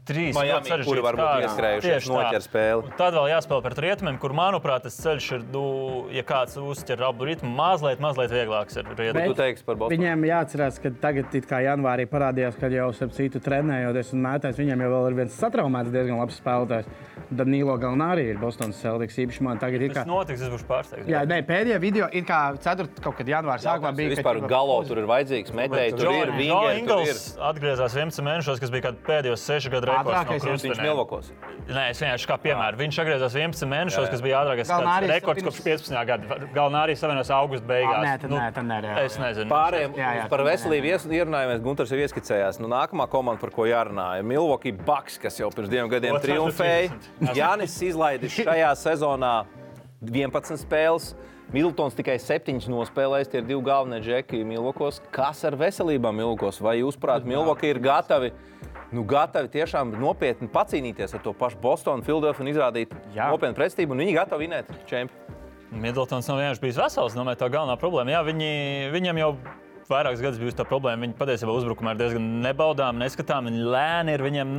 Trīs sarežģītas kuri varbūt ieskrējušies, noķer spēli. Un Tad vēl jāspēlē pret rietumiem, kur, manuprāt, tas ceļš ir, nu, ja kāds uztver abu ritmu, mazliet, mazliet vieglāks ir Tu rietumiem. teiksi par Bostonu? Viņiem jāatcerās, ka tagad, it kā janvārī parādījās, ka jau ar citu trenējoties un mētājs, viņiem jau vēl ir viens satraumēts, diezgan labs spēlētājs. Danilo Galnārī ir Bostonas Celtics. Īpaši man tagad ir Tas kā. notiks, es būšu pārsteigts. Jā, nē, pēdējā video ir kā 4. kaut kad janvāra sākumā bija. ka Vispār ķipa- galo tur ir vajadzīgs, metēji tur ir, ir. Ingls atgriezās 11 mēnešos, kas bija kāds pēdējos 6 gadu rekords. No Ātrākais Viņš. Milvokos. Nē, es vienkārši kā piemēru. Viņš atgriezās 11 mēnešos, kas bija ātrākais rekords kopš 15. gada. Galvenā arī savienojās augusta beigās. Ā, nē, tad nē, tad nē, jā, Es jā. nezinu. Pārējiem Jā, jā, par veselību ies- ierunājamies. Gunārs jau ieskicējās. Nu, nākamā komanda, par ko jārunā, ir Milwaukee Bucks, kas jau pirms diviem gadiem triumfēja. 30. Jānis izlaidis šajā sezonā 11 spēles. Miltons tikai 7 nospēlējis, tie ir divi galvenie džeki Milvokos. Kas ar veselībām Milvokos? Vai jūs, prāt, Milvoki ir gatavi? Nu, gatavi tiešām nopietni pacīnīties ar to pašu Bostonu, Filadelfiju un izrādīt Jā. nopietnu pretstību. Viņi gatavi vinēt čempionu. Middletons nav vienkārši bijis vesels. Domāju, tā galvenā problēma. Jā, viņi, viņam jau vairākus gadus bijusi tā problēma. Viņi patiesībā uzbrukumā ir diezgan nebaudāmi, neskatām. Viņi lēni ir, viņiem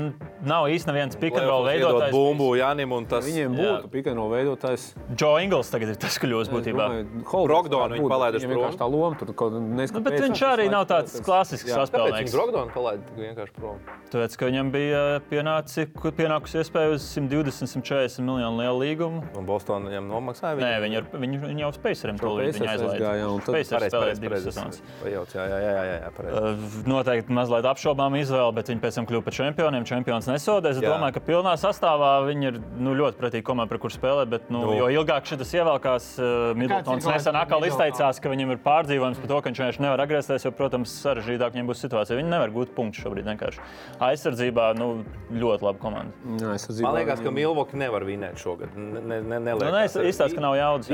nav īsti nevienas pikantrola veidotājs. bumbu Jānim un tas Viņiem Jā. būtu pikano veidotājs. Džo Ingls tagad ir tas kļūst būtībā. Brogdonu viņi palaiduši prom. tā loma tur kaut Nu, bet viņš arī nav tāds klasisks Jā. Saspēlētājs. Brogdonu palaida vienkārši prom? Tāpēc, ka viņam bija pienāci, pienākusi iespēja uz 120, 140 miljonu lielu līgumu. Un Bostonā viņam nomaksāja. Nē, viņi, ar, viņi, viņi jau Spaceriem to līdzi aizlaiž. aizgāja, un tad- Spacers Pareizi, Pajauc, Jā, jā, jā, jā, jā, pareizi. Uh, Noteikti mazliet apšaubām izvēle, bet viņi pēc tam kļuva par čempioniem. Čempions nesodēs. Es Jā. domāju, ka pilnā sastāvā viņi ir nu, ļoti pretīgi komanda, par kur spēlēt. Bet, nu, Nu. jo ilgāk šis ievelkās, uh, Kāds ir nesen atkal izteicās, ka viņam ir pārdzīvojums par to, ka viņš vienkārši nevar atgriezties. Jo, protams, sarežģītāk viņam būs situācija. Viņi nevar gūt punktu šobrīd. Vienkārši. Aizsardzībā nu, ļoti laba komanda. Jā, es Man liekas, ka Milvoki nevar vinēt šogad. Ne, ne, ne, Nu, es izstāstu, ka nav jaudas.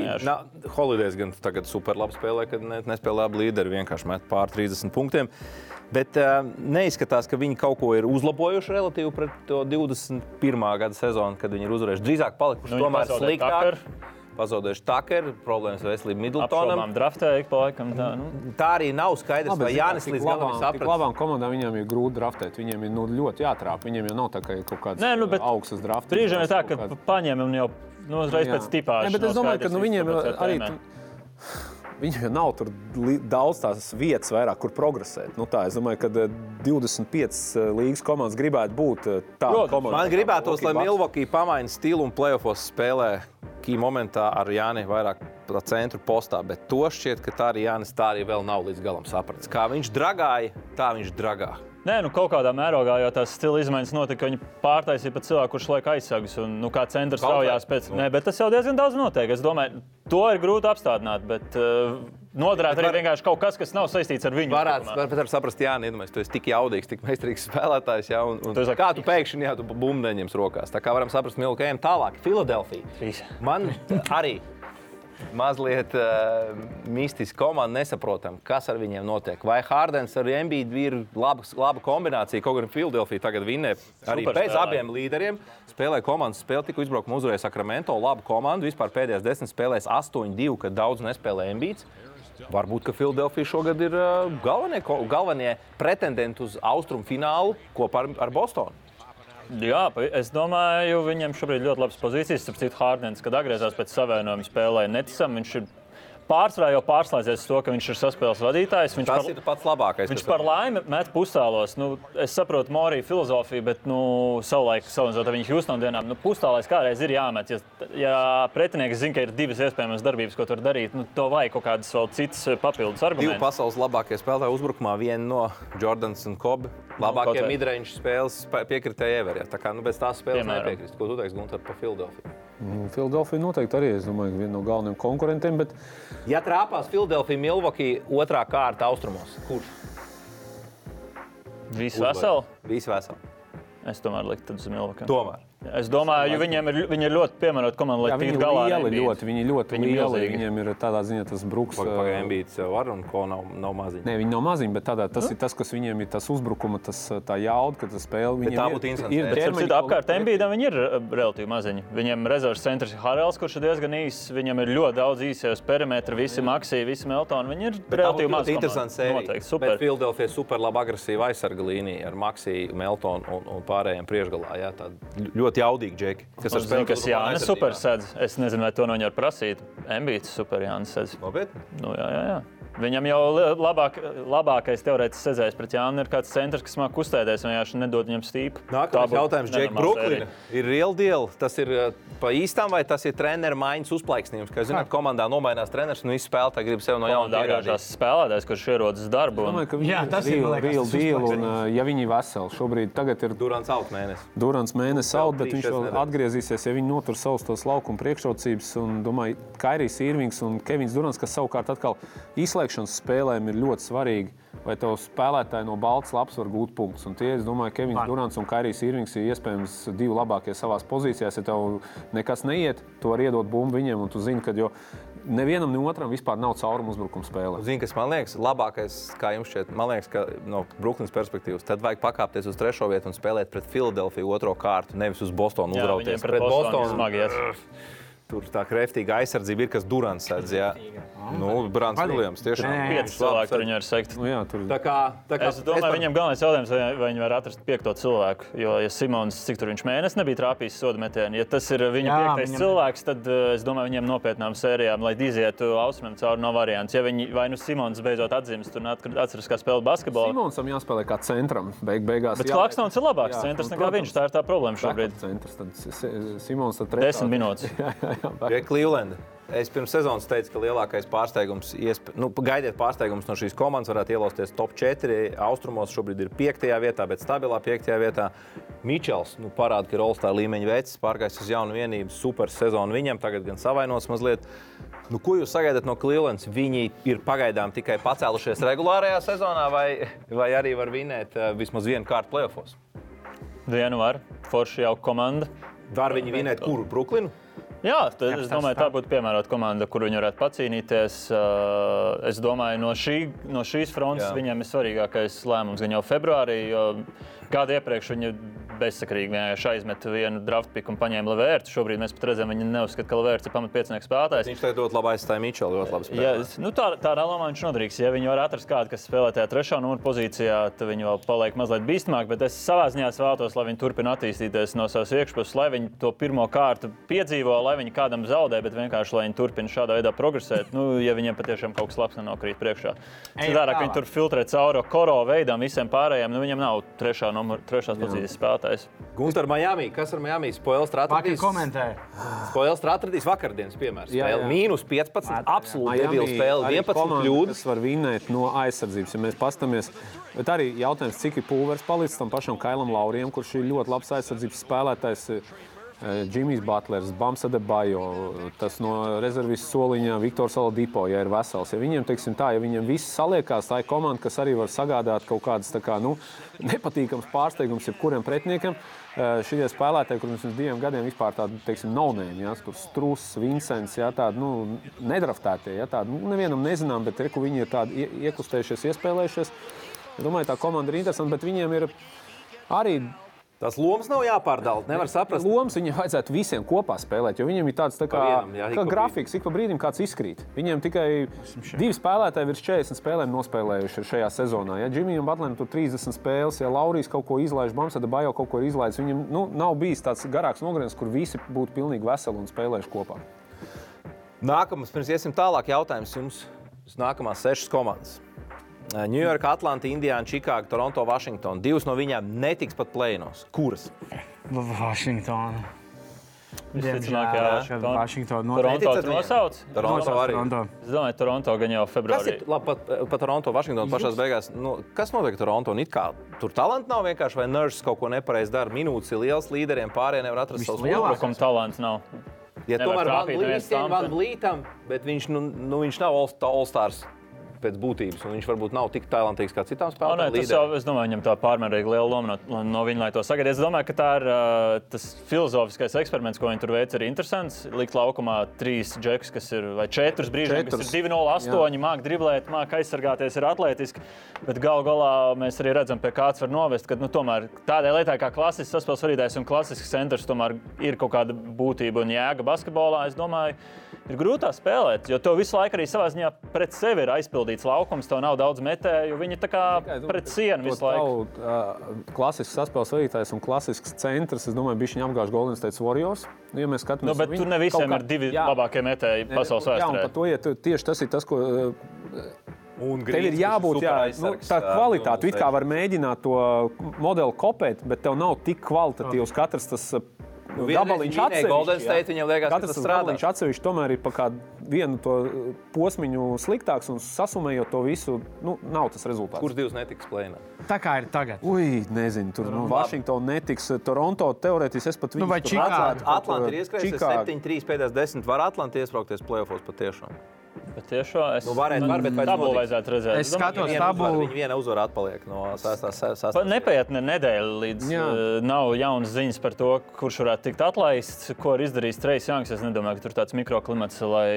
Holidays gan tagad super labi spēlē, kad ne, nespēlē abi līderi, vienkārši met pār 30 punktiem. Bet uh, neizskatās, ka viņi kaut ko ir uzlabojuši relatīvi pret to 21. gada sezonu, kad viņi ir uzvarējuši. Drīzāk palikuši Nu, tomēr sliktāk. Tucker. Pazaudējuši Takeru, problēmas veselību Middletonam. Apšaubām draftēja ik pa laikam. Tā, nu. Tā arī nav skaidrs, vai Jānis līdz galam ir Tik sapratis. labām komandām viņiem ir grūti draftēt. Viņiem ir nu, ļoti jātrāp. Viņiem jau nav tā kā ir kaut kāds Nē, nu, bet augsts drafts. Brīžiem ir tā, ka paņem un jau nu, uzreiz Jā. pēc tipā. Nē, bet es domāju, ka nu, viņiem arī. tu- Jau nav tur daudz tās vietas, vairāk, kur progresēt. Nu, tā, es domāju, ka eh, 25 eh, līgas komandas gribētu būt eh, tāda Protams. komanda. Man gribētos, lai Milwaukee Bucks. Milvoki pamaina stilu un plēsofos spēlē key momentā ar Jāni vairāk tā centru postā, bet to šķiet, ka tā arī Jānis tā arī vēl nav līdz galam sapratis. Kā viņš dragāja, tā viņš dragā. Nē, nu kaut kādā mērogā jau tās stila izmaiņas notika. Viņi pārtaisīja pat cilvēku, kurš laika aizsagas un nu, kā centrs raujās pēc. Nē, bet tas jau diezgan daudz notiek. Es domāju, to ir grūti apstādināt, bet uh, noderēt Bet arī var- vienkārši kaut kas, kas nav saistīts ar viņu. Varētu var, var saprast, Jānis, iedomājieties, tu esi tik jaudīgs, tik meistarīgs spēlētājs. Jā, un, un Tu kā tu pēkšņi jā, tu neņems rokās? Tā kā varam saprast, Milka, ejam tālāk. Filadelfija. Man arī mazliet uh, mistiska komanda. Nesaprotam, kas ar viņiem notiek. Vai Hārdens ar Embīdu ir laba, laba kombinācija? Kaut gan Filadelfija tagad vinnē arī Super bez spēlē. abiem līderiem. Spēlēja komandas spēli, tikko izbraukuma uzvarēja Sakramento. Labu komandu. Vispār pēdējās desmit spēlēs 8-2, kad daudz nespēlēja Embīds. Varbūt, ka Filadelfija šogad ir uh, galvenie, galvenie pretendenti uz austrumu finālu kopā ar, ar Bostonu. Jā, es domāju, viņam šobrīd ļoti labas pozīcijas. Starp citu, Hārdens, kad atgriezās pēc savienojuma, spēlēja neticami. Viņš ir pārsvarā jau pārslēdzies uz to, ka viņš ir saspēles vadītājs. Viņš Tas par- ir pats labākais. Viņš par laimi met pustālos. Nu, es saprotu Morija filozofiju, bet nu, savulaik, salīdzinot ar viņu Houston dienām, nu, pustālais kādreiz ir jāmet. Ja, ja pretinieks zina, ka ir divas iespējamas darbības, ko tur darīt, nu, to vajag kaut kādas vēl citas eh, papildus Divi argumentus. pasaules labākie spēlētāji uzbrukumā, viena no Jordans un Kobe. Labākie vai. midrange spēles spē- piekritēji Everē. Tā kā nu, bez tās spēles nepiekrist. Ko tu teiksi, Gunter, par Filadelfiju? Filadelfija noteikti arī es domāju, ka viena no galvenajiem konkurentiem. Bet Ja trāpās Filadelfija, Milwaukee otrā kārta austrumos, kurš? Visi veseli. Visi veseli. Es tomēr liktu uz Milvaku. Tomēr. Es domāju, jo viņiem ir, viņi ir ļoti piemērota komanda, lai tiktu galā. ar lieli, Embiidu. ļoti, viņi ļoti Viņi lieli. Viņiem ir tādā ziņā tas bruks. Pagaidām, ā, Embīds var un ko nav, nav maziņš. Nē, viņi nav maziņi, bet tādā, tas Nu? ir tas, kas viņiem ir tas uzbrukuma, tas, tā jauda, ka tas spēle. Viņiem tā ir- būtu interesanti ir. Bet, ķermeņa citu, apkārt. Embīdam viņi ir relatīvi maziņi. Viņam rezerves centrs ir Harels, kurš ir diezgan īss. Viņam ir ļoti daudz īsajos perimetrus, visi Maksī, visi Meltoni. Viņi ir relatīvi mazi. Interesants sērija. Noteikti, super. Bet Filadelfija super laba agresīva aizsarga līnija ar Maksiju, Meltonu un, un pārējiem priekšgalā. Jā, tādi ļoti jaudīgi džeki. Kas Es zinu, kas Jānis super sēdz. Es nezinu, vai to no viņa var prasīt. Embīds super Jānis sēdz. Nopietni. Nu, jā, jā, jā. Viņam jau labāk, labākais teorētiski sezēs pret Jānu ir kāds centrs, kas māca kustēties, vienkārši nedod viņam stīpu. Tā Nākamais jautājums, Džek, sērija. ir real deal. Tas ir uh, pa īstām vai tas ir treneru maiņas uzplaiksnījums? Kā zināt, komandā nomainās treneris un visi spēlētāji grib sev no jauna. Dārgākās spēlētājs, kurš ierodas darbu. Un... domāju, Jā, tas ir, real, liekas, real deal. Un, ā, ja viņi ir veseli, šobrīd tagad ir Durants out mēnesis. Durants mēnesis out, bet viņš vēl atgriezīsies, ja viņi notur savus tos laukuma priekšrocības. Un, domāju, Kairijs Irvings un Kevins Durants, kas savukārt atkal izslēgšanas spēlēm ir ļoti svarīgi. Vai tev spēlētāji no Baltas lapas var gūt punktus? Un tie, es domāju, Kevins Var. Durants un Kairijs Irvings ir iespējams divi labākie savās pozīcijās. Ja tev nekas neiet, tu vari iedot bumbu viņiem, un tu zini, ka jo nevienam, ne otram vispār nav caurumu uzbrukuma spēlē. Zini, kas man liekas, labākais, kā jums šķiet, man liekas, ka no Brooklynas perspektīvas, tad vajag pakāpties uz trešo vietu un spēlēt pret Filadelfiju otro kārtu, nevis uz Bostonu Jā, uzrauties. viņiem pret Bostonu smagi. Tur tā kreftīga aizsardzība ir, kas Durants sēdz. Jā, nu, Brāns. Viljams tiešām. Pieci cilvēki tur viņu var sekt. Nu, jā, tur Tā kā, tā kā Es domāju, par- viņam galvenais jautājums, vai, vai viņi var atrast piekto cilvēku. Jo, ja Simons, cik tur viņš mēnesis nebija trāpījis sodu metienu, ja tas ir viņa Jā, piektais viņam- cilvēks, tad uh, es domāju, viņiem nopietnām sērijām, lai izietu austrumiem cauri no variants. Ja viņi vai nu Simons beidzot atzīst un at- atceras, kā spēlēt basketbolu. Simonsam jāspēlē kā centram. Beig, beigās, Bet jā, Klaksons ir labāks jā, centrs nekā viņš. Tā ir tā problēma šobrīd. Centrs, tad Si- Simons tad trešā. Desmit minūtes. jā, jā, Cleveland. Es pirms sezonas teicu, ka lielākais pārsteigums, iesp... nu, gaidiet pārsteigums no šīs komandas, varētu ielausties top 4. Austrumos šobrīd ir 5. vietā, bet stabilā 5. vietā. Mičels nu, parāda, ka ir Olstāra līmeņa veids, pārgājis uz jaunu vienību, super sezonu viņam, tagad gan savainos mazliet. Nu, ko jūs sagaidat no Clevelands? Viņi ir pagaidām tikai pacēlušies regulārajā sezonā, vai, vai arī var vinēt uh, vismaz vienu kārtu playoffs? Vienu var, forši jau komanda. Var viņi vinēt kuru? Brooklynu? Jā, tad, es tas domāju, tā. būtu piemērota komanda, kur viņi varētu pacīnīties. Uh, Es domāju, no, šī, no šīs frontes Jā. viņiem ir svarīgākais lēmums gan jau februārī, jo gadu iepriekš viņi bezsakrīgi vienkārši aizmeta vienu draft piku un paņēma Levērtu. Šobrīd mēs pat redzam, viņi neuzskata, ka Levērts ir pamatpiecinieks spēlētājs. Viņš tagad ļoti labi aizstāja Mičelu, ļoti labi Ja, nu tā, tādā lomā viņš noderīgs. Ja viņi var atrast kādu, kas spēlē tajā trešā numura pozīcijā, tad viņi vēl paliek mazliet bīstamāk. Bet es savā ziņā vēlos, lai viņi turpina attīstīties no savas iekšpuses, lai viņi to pirmo kārtu piedzīvo, lai viņi kādam zaudē, bet vienkārši lai viņi turpina šādā veidā progresēt. Nu, ja viņiem patiešām kaut kas labs nenokrīt priekšā. Ka tālāk. viņi tur filtrē cauri koro veidam visiem pārējiem, nu viņiem nav trešā numura, trešās pozīcijas spēlētājs. Gunter, Miami. Kas ar Miami? Spoils atradīs. komentē. Spoils atradīs vakardienas piemērs. Jā, Spēle jā. mīnus 15. Absolūti debila spēle. arī 11 komanda, kļūdas. kas var vinnēt no aizsardzības. Ja mēs paskatāmies, bet arī jautājums, cik ir pulveris palicis tam pašam Kailam Laurijam, kurš ir ļoti labs aizsardzības spēlētājs. Džimijs Butlers, Bams Adebayo, tas no rezerves soliņa Viktors Aladipo, ja ir vesels. Ja viņiem, teiksim, tā, ja viņiem viss saliekās, tā ir komanda, kas arī var sagādāt kaut kādas kā, nu, nepatīkamas pārsteigumus jebkuram pretiniekam. Eh, šie spēlētāji, kuriem pirms diviem gadiem vispār tādi, teiksim, nav-name, ja, tur Strūss, Vincents, ja, tādi nu, nedraftētie, ja, tādi nu, nevienam nezinām, bet reku viņi ir tādi ie- iekustējušies, iespēlējušies. Es domāju, tā komanda ir interesanta, bet viņiem ir arī Tas lomas nav jāpārdala. Nevar saprast. lomas, viņiem vajadzētu visiem kopā spēlēt, jo viņiem ir tāds tā kā, vienam, jā, kā grafiks, ik pa brīdim kāds izkrīt. Viņiem tikai divi spēlētāji virs 40 spēlēm nospēlējuši šajā sezonā. Ja Džimijam Batlam tur 30 spēles, ja Laurijas kaut ko izlaiž, Bamsada Bajo kaut ko ir izlaidis, viņam nu, nav bijis tāds garāks nogriezums, kur visi būtu pilnīgi veseli un spēlējuši kopā. Nākamais, pirms iesim tālāk, jautājums jums. Nākamās sešas komandas. Ņujorka, Atlanta, Indiāna, Čikāga, Toronto, Vašingtona. Divas no viņām netiks pat plēnos. Kuras? Vašingtona. Visticamāk, jā. Šeit Ton- Vašingtona Toronto noteikti. Neticat tu viņam? nosauc? Toronto arī. Toronto. Es domāju, Toronto gan jau Kas februārī. ir labi, pat, pat Toronto, Vašingtona pašā beigās? Nu, kas notiek Toronto? Un it kā tur talanti nav vienkārši, vai Nurse kaut ko nepareizi dara. Minūtes ir liels līderiem, pārējiem nevar atrast savus Vislielākais. Uzbrukuma talants nav. Ja tomēr Van Blītam, bet viņš, nu, nu, viņš nav all- all-stars pēc būtības, un viņš varbūt nav tik talantīgs kā citām O, nē, spēlētājiem. tas jau, es domāju, viņam tā pārmērīgi liela loma no, no viņa, lai to sagaidītu. Es domāju, ka tā ir uh, tas filozofiskais eksperiments, ko viņi tur veic, ir interesants. Likt laukumā trīs džekus, kas ir vai četrus brīžus, kas ir 2-0-8, mākslinieki driblēt, mākslinieki aizsargāties, ir atletiski. Bet gal galā mēs arī redzam, pie kāds var novest, ka nu, tomēr tādai lietai kā klasisks saspēles vadītājs un klasisks centrs tomēr ir kaut kāda būtība un jēga basketbolā. Es domāju, ir grūtāk spēlēt, jo to visu laiku arī savā ziņā pret sevi ir aizpildīts laukums. Tev nav daudz metēju, viņi tā kā pret sienu visu laiku. Tavu, uh, klasisks saspēles vadītājs un klasisks centrs, es domāju, bija viņa apgājuši Golden State Warriors. Nu, ja mēs skatāmies, Nu, bet uz tur viņu, ne visiem ir divi Jā. labākie metēji pasaules Jā, un vēsturē. to ja tu- tieši tas ir tas, ko uh, Un Tev ir jābūt jā, nu, tā kvalitāte. It kā vari mēģināt to modeli kopēt, bet tev nav tik kvalitatīvs katrs tas Nu, gabaliņš atsevišķi. State, viņiem liekas, ka Katrs tas gabaliņš atsevišķi tomēr ir pa kādu vienu to uh, posmiņu sliktāks un sasumējot to visu, nu, nav tas rezultāts. Kurš divs netiks plēnā? Tā kā ir tagad. Ui, nezinu, tur nu, Vašingtonā netiks. Toronto teorētiski es pat viņu Nu, vai Čikāga? Atlanta ir ieskrējusies 7-3 pēdējās 10. Var Atlanta iesprāgties playoffs patiešām? Bet tiešām es Nu, varētu, var, bet tabulu vajadzētu redzēt. Es skatos uzvara, tabulu. Viņa viena uzvara atpaliek no sestās Pa- sastāvdaļas. Nepaiet ne nedēļa, līdz Jā. uh, nav jaunas ziņas par to, kurš varētu tikt atlaists, ko ir izdarījis Trejs Janks. Es nedomāju, ka tur tāds mikroklimats, lai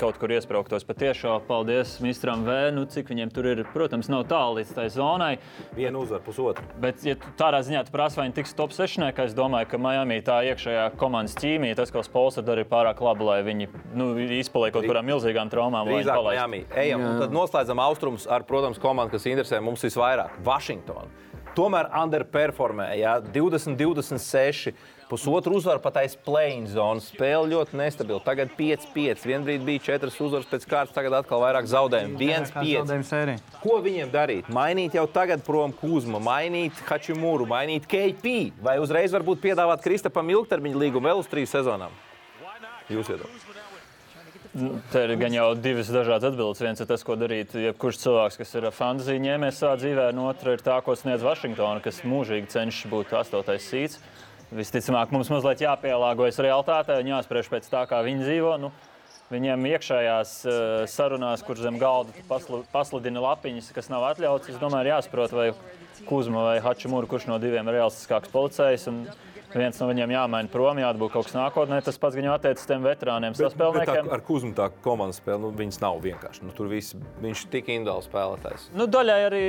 kaut kur iesprāgtos. Patiešām paldies ministram V. Nu, cik viņiem tur ir, protams, nav tālu līdz tai zonai. Viena uzvara, pusotra. Bet, ja tu tādā ziņā tu prasa, vai viņi tiks top 6, es domāju, ka Miami tā iekšējā komandas ķīmija, tas, ko Spolster darīja, ir pārāk labi, lai viņi nu, izpaliek kaut kādām milzīgām traumām. Drīzāk. Miami. Ejam, un tad noslēdzam austrumus ar, protams, komandu, kas interesē mums visvairāk - Vašingtona. Tomēr underperformē, ja 20, 26, pusotru uzvaru pat aiz plēņa zonas. Spēle ļoti nestabila. Tagad 5-5. Vienbrīd bija 4 uzvaras pēc kārtas, tagad atkal vairāk zaudējumu. 1-5. Zaudējuma sērija. Ko viņiem darīt? Mainīt jau tagad prom Kuzmu, mainīt Hačimūru, mainīt KP, vai uzreiz varbūt piedāvāt Kristapam ilgtermiņa līgumu vēl uz trīs sezonām? Jūs iedomājaties. Te ir gan jau divas dažādas atbildes. Viens ir tas, ko darīt jebkurš cilvēks, kas ir fantāzija ņēmējs savā dzīvē, un otra ir tā, ko sniedz Vašingtona, kas mūžīgi cenšas būt astotais sīts. Visticamāk, mums mazliet jāpielāgojas realitātei un jāspriež pēc tā, kā viņi dzīvo. Nu, Viņiem iekšējās uh, sarunās, kur zem galda paslu, pasludina lapiņas, kas nav atļauts, es domāju, jāsaprot, vai Kuzma vai Hačimūra, kurš no diviem ir realistiskāks policējs. un Viens no viņiem jāmaina prom, jāatbūt kaut kas nākotnē. Tas pats gan jau attiecas tiem veterāniem, saspēlniekiem. ar Kuzmu tā komandas spēle, nu, viņas nav vienkārši. Nu, tur viss, viņš ir tik individuāls spēlētājs. Nu, daļai arī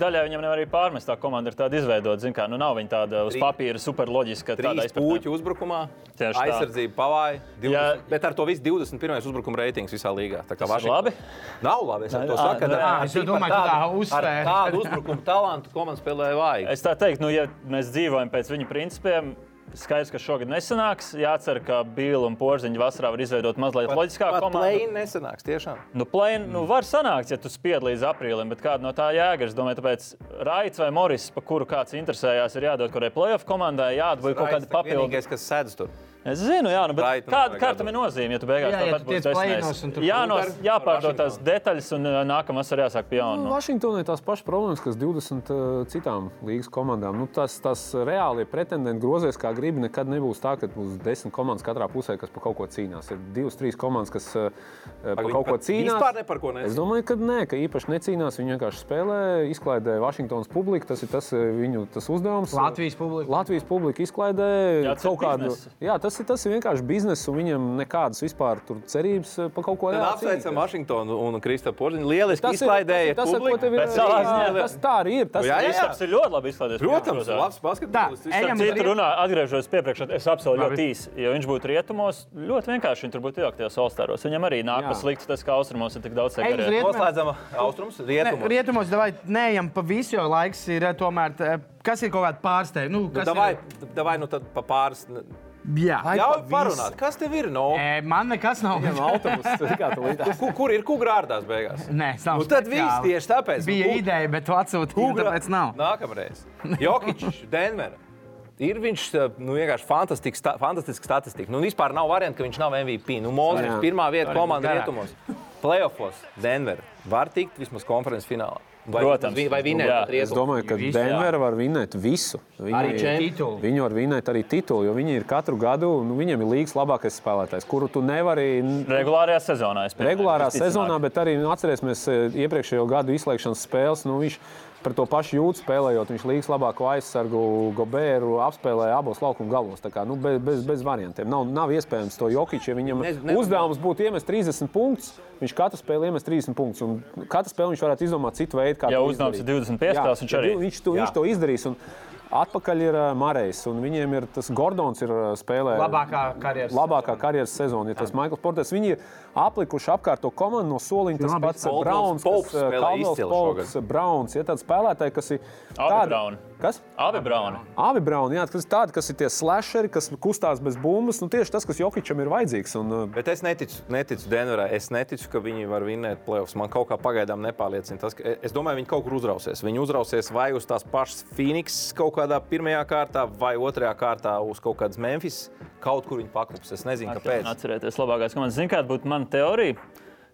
daļai viņam nevar arī pārmest. Tā komanda ir tāda izveidota. Kā, nu, nav viņa tāda uz papīra super loģiska. tādā Trīs izpratnē. puķu uzbrukumā, Tieši tā. aizsardzība pavāja. 20, Jā. Bet ar to visu 21. uzbrukuma reitings visā līgā. Tā kā Vašingtona- labi? Nav labi. Es ar to Ā, saku, ar es domāju, ka tā. Ar tādu uzbrukuma talantu komanda spēlēja vājīgi. Es tā teiktu, nu, ja mēs dzīvojam pēc viņa principiem. Skaidrs, ka šogad nesanāks. Jācer, ka Bīla un Porziņš vasarā var izveidot mazliet loģiskāku komandu. Plēni nesanāks tiešām. Nu, plēn, nu, var sanākt, ja tu spied līdz aprīlim, bet kāda no tā jēga? Es domāju, tāpēc Raits vai Moris, pa kuru kāds interesējās, ir jādod kurai playoff komandai, jādod kaut kāda papildu. Vienīgais, kas sēdz tur. Es zinu, jā, nu, bet Brighton kāda, ir nozīme, ja tu beigās Jā, ja tāpat tu būsi tur Jā, no, par- jāpārdod tās detaļas un nākamā arī jāsāk pie jauna. Nu, Vašingtonai tās pašas problēmas, kas 20 uh, citām līgas komandām. Nu, tas, tas reāli pretendenti grozēs kā gribi. Nekad nebūs tā, ka būs 10 komandas katrā pusē, kas par kaut ko cīnās. Ir 2-3 komandas, kas uh, par viņi kaut ko cīnās. vispār ne par ko necīnās? Es domāju, ka nē, ka īpaši necīnās. Viņi vienkārši spēlē, izklaidē Vašingtonas publiku. Tas ir tas uh, viņu tas uzdevums. Latvijas publika. Latvijas publika izklaidē Jā, kaut kādu. Jā, tas ir, tas ir vienkārši bizness, un viņam nekādas vispār tur cerības par kaut ko reāli apsveicam. Vašingtonu un Kristofru Porziņu. Lieliski Tas ir izklaidēja tas, ir- tas, ir, publiku. ir. Savā jā, ziņā- tas tā arī ir. Tas, Jā, jā, jā. Tas ir ļoti labi izklāstīts. Protams, labs Tā, basketbols. ejam Citu runā, atgriežos piepriekš, es apsolu ļoti īsi. Ja viņš būtu rietumos, ļoti vienkārši viņš tur būtu iejaukties Olstāros. Viņam arī nāk Jā. pa sliktu, tas kā austrumos ir tik daudz rietumiem. Noslēdzam austrums, Ne, rietumos. Rietumos davai neejam pa visu, jo laiks ir eh, tomēr. eh, Kas ir kaut kāda pārsteiguma? Nu, Nu, kas Davai, ir? davai, nu tad pa pāris. Jā, Ļauj parunāt, kas tev ir? No? E, man nekas nav. Viņam autobuss. Kur, kur ir kugrārdās beigās? Nē, tas nav. Nu, tad viss tieši tāpēc. Bija Nu, ku- ideja, bet tu atsūtīji, tāpēc nav. Nākamreiz. Jokičs, Denver. Ir viņš nu, vienkārši fantastisks, sta- fantastisks statistika. Nu, vispār nav variantu, ka viņš nav MVP. Nu, Mozes, Jā. pirmā vieta komanda garāk. rietumos. Playoffs, Denver. Var tikt vismaz konferences finālā. Vai, Protams. vai vinēt Jā. Es domāju, ka Denver var vinēt visu. Viņi, Arī Titulu. Viņi var vinēt arī titulu, jo viņi ir katru gadu, nu, viņiem ir līgas labākais spēlētājs, kuru tu nevari Regulārajā sezonā. es pieņemu, regulārā visticamāk. sezonā, bet arī nu, atcerēsimies e, iepriekšējo gadu izslēgšanas spēles. Nu, viņš par to pašu jūtu spēlējot, viņš līgas labāko aizsargu Gobēru apspēlēja abos laukuma galos. Kā, nu, bez, bez, bez variantiem. Nav, nav iespējams to Jokiču, ja viņam Ne- ne- uzdevums būtu iemest 30 punktus. Viņš katru spēli iemest 30 punktus. un Katru spēli viņš varētu izdomāt citu veidu, kā Ja to uzdevums izdarīt. ir 25 spēles, viņš ja arī- Viņš to, Jā. viņš to izdarīs. Un Atpakaļ ir uh, Marejs, un viņiem ir tas Gordons, ir uh, spēlē Labākā karjeras. labākā karjeras sezona. Ja tas Maikls Porters, viņi ir aplikuši apkārt to komandu no soliņa. Tas Labi. pats Browns, Kalvels izcili Popes, Browns. Ja tāds spēlētāji, kas ir Brauni. Kas? Abi Brauni. Abi Brauni, jā, kas ir tādi, kas ir tie slasheri, kas kustās bez bumbas. Nu, tieši tas, kas Jokičam ir vajadzīgs. Un, uh, Bet es neticu, neticu Denverai. Es neticu, ka viņi var vinēt playoffs. Man kaut kā pagaidām nepārliecina tas, ka es domāju, viņi kaut kur uzrausies. Viņi uzrausies vai uz tās pašas Phoenix kaut kādā pirmajā kārtā, vai otrajā kārtā uz kaut kādas Memphis. Kaut kur viņi paklups. Es nezinu, kāpēc. Atcerieties, labākais komandas. Ziniet, kāda būtu mana teorija?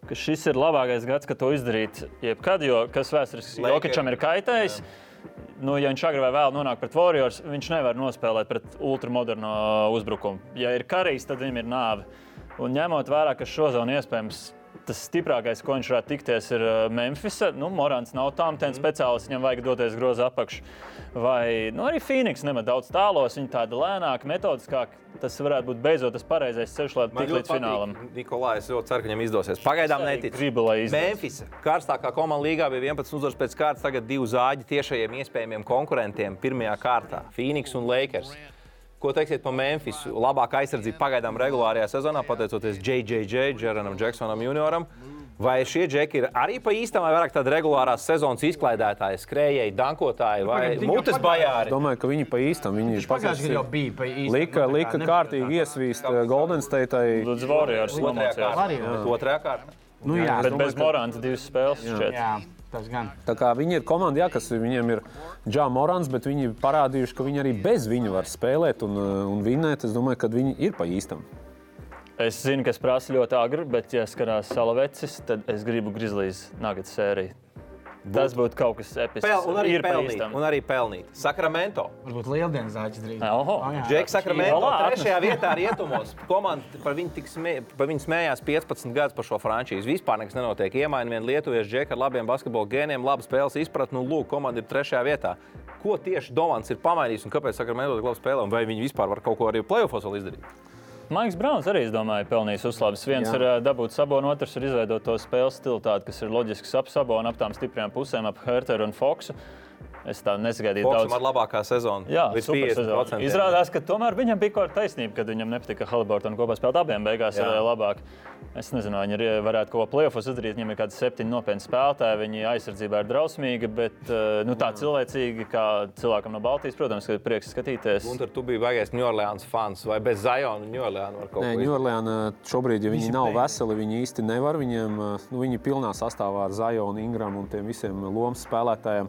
Ka šis ir labākais gads, kad to izdarīt. Jebkad, jo kas vēsturiski. Jokičam ir kaitējis. Nu, ja viņš agrāk vai vēl nonāk pret Warriors, viņš nevar nospēlēt pret ultramoderno uzbrukumu. Ja ir karīs, tad viņam ir nāve. Un ņemot vērā, ka šo zonu iespējams tas stiprākais, ko viņš varētu tikties, ir uh, Memphis. Nu, Morants nav tam ten speciālists, viņam vajag doties groza apakšā. Vai nu, arī Phoenix nemet daudz tālos, viņi tāda lēnāka, metodiskāka. Tas varētu būt beidzot tas pareizais ceļš, lai tiktu līdz finālam. patīk. Nikolai, es ļoti ceru, ka viņam izdosies. Pagaidām neticu. Gribu, lai izdodas. Memphis, karstākā komanda līgā bija 11 uzvaras pēc kārtas, tagad divi zāģi tiešajiem iespējamiem konkurentiem pirmajā kārtā - Phoenix un Lakers. Ko teiksiet par Memphis? Labākā aizsardzība pagaidām regulārajā sezonā, pateicoties JJJ, Jeranam Jacksonam junioram. Vai šie džeki ir arī pa īstam, vai vairāk tādi regulārās sezonas izklaidētāji, skrējēji, dankotāji vai mutes bajāri? Es domāju, ka viņi pa īstam viņi pagājušajā gadā jau bija pa īstam. Lika, lika kārtīgi iesvīst uh, Golden State. Lūdzu, Warriors Otrajā kārtā. Arī, jā. Otrajā kārtā. Nu, jā, Bet bez Morāns divas spēles jā, gan. Tā kā viņi ir komanda, jā, kas viņiem ir Džā Morans, bet viņi ir parādījuši, ka viņi arī bez viņa var spēlēt un, uh, un vinēt. Es domāju, ka viņi ir pa īstam. Es zinu, ka es prasu ļoti agri, bet, ja skatās salavecis, tad es gribu Grizzlies Nuggets sēriju. Tas būtu kaut kas episks. Pel, un arī pelnīt. Un arī pelnīt. Sakramento. Varbūt lieldienas zāģis drīz. Oho. O, jā. Džeks Sakramento trešajā vietā rietumos. Komanda par viņu, smē, par viņu smējās 15 gadus par šo frančīzi. Vispār nekas nenotiek. Iemaina vienu lietuviešu džeku ar labiem basketbola gēniem, labu spēles izpratni. Nu, lūk, komanda ir trešajā vietā. Ko tieši Domants ir pamainījis un kāpēc Sakramento tik labi spēlē? Un vai viņi vispār var kaut ko arī playoffs vēl izdarīt? Maiks Browns arī, es domāju, pelnījis uzslavas. Viens Jā. Ir dabūt sabonu, otrs ir izveidot to spēles stilu, tādu, kas ir loģisks ap sabonu, ap tām stiprajām pusēm, ap Herteru un Foksu. Es tā nesagaidīju Foksam daudz. ar labākā sezonu. Jā. 50%. Izrādās, ka tomēr viņam bija kaut kāda taisnība, kad viņam nepatika Haliburtona kopā spēlēt abiem beigās Jā. ā, labāk. Es nezinu, vai viņi varētu kaut ko plēfos izdarīt. Viņam ir kādi septiņi nopietni spēlētāji, viņi aizsardzībā ir drausmīgi, bet ā, nu, tā cilvēcīgi, kā cilvēkam no Baltijas, protams, ka ir prieks skatīties. Un tur tu biji baigais New Orleans fans vai bez Zajona New Orleans var kaut Nē? Ņūorleāna šobrīd, ja viņi Visi nav beigti. veseli, viņi īsti nevar. Viņiem, uh, nu, viņi ir pilnā sastāvā ar Zajonu, Ingramu un tiem visiem lomas spēlētājiem.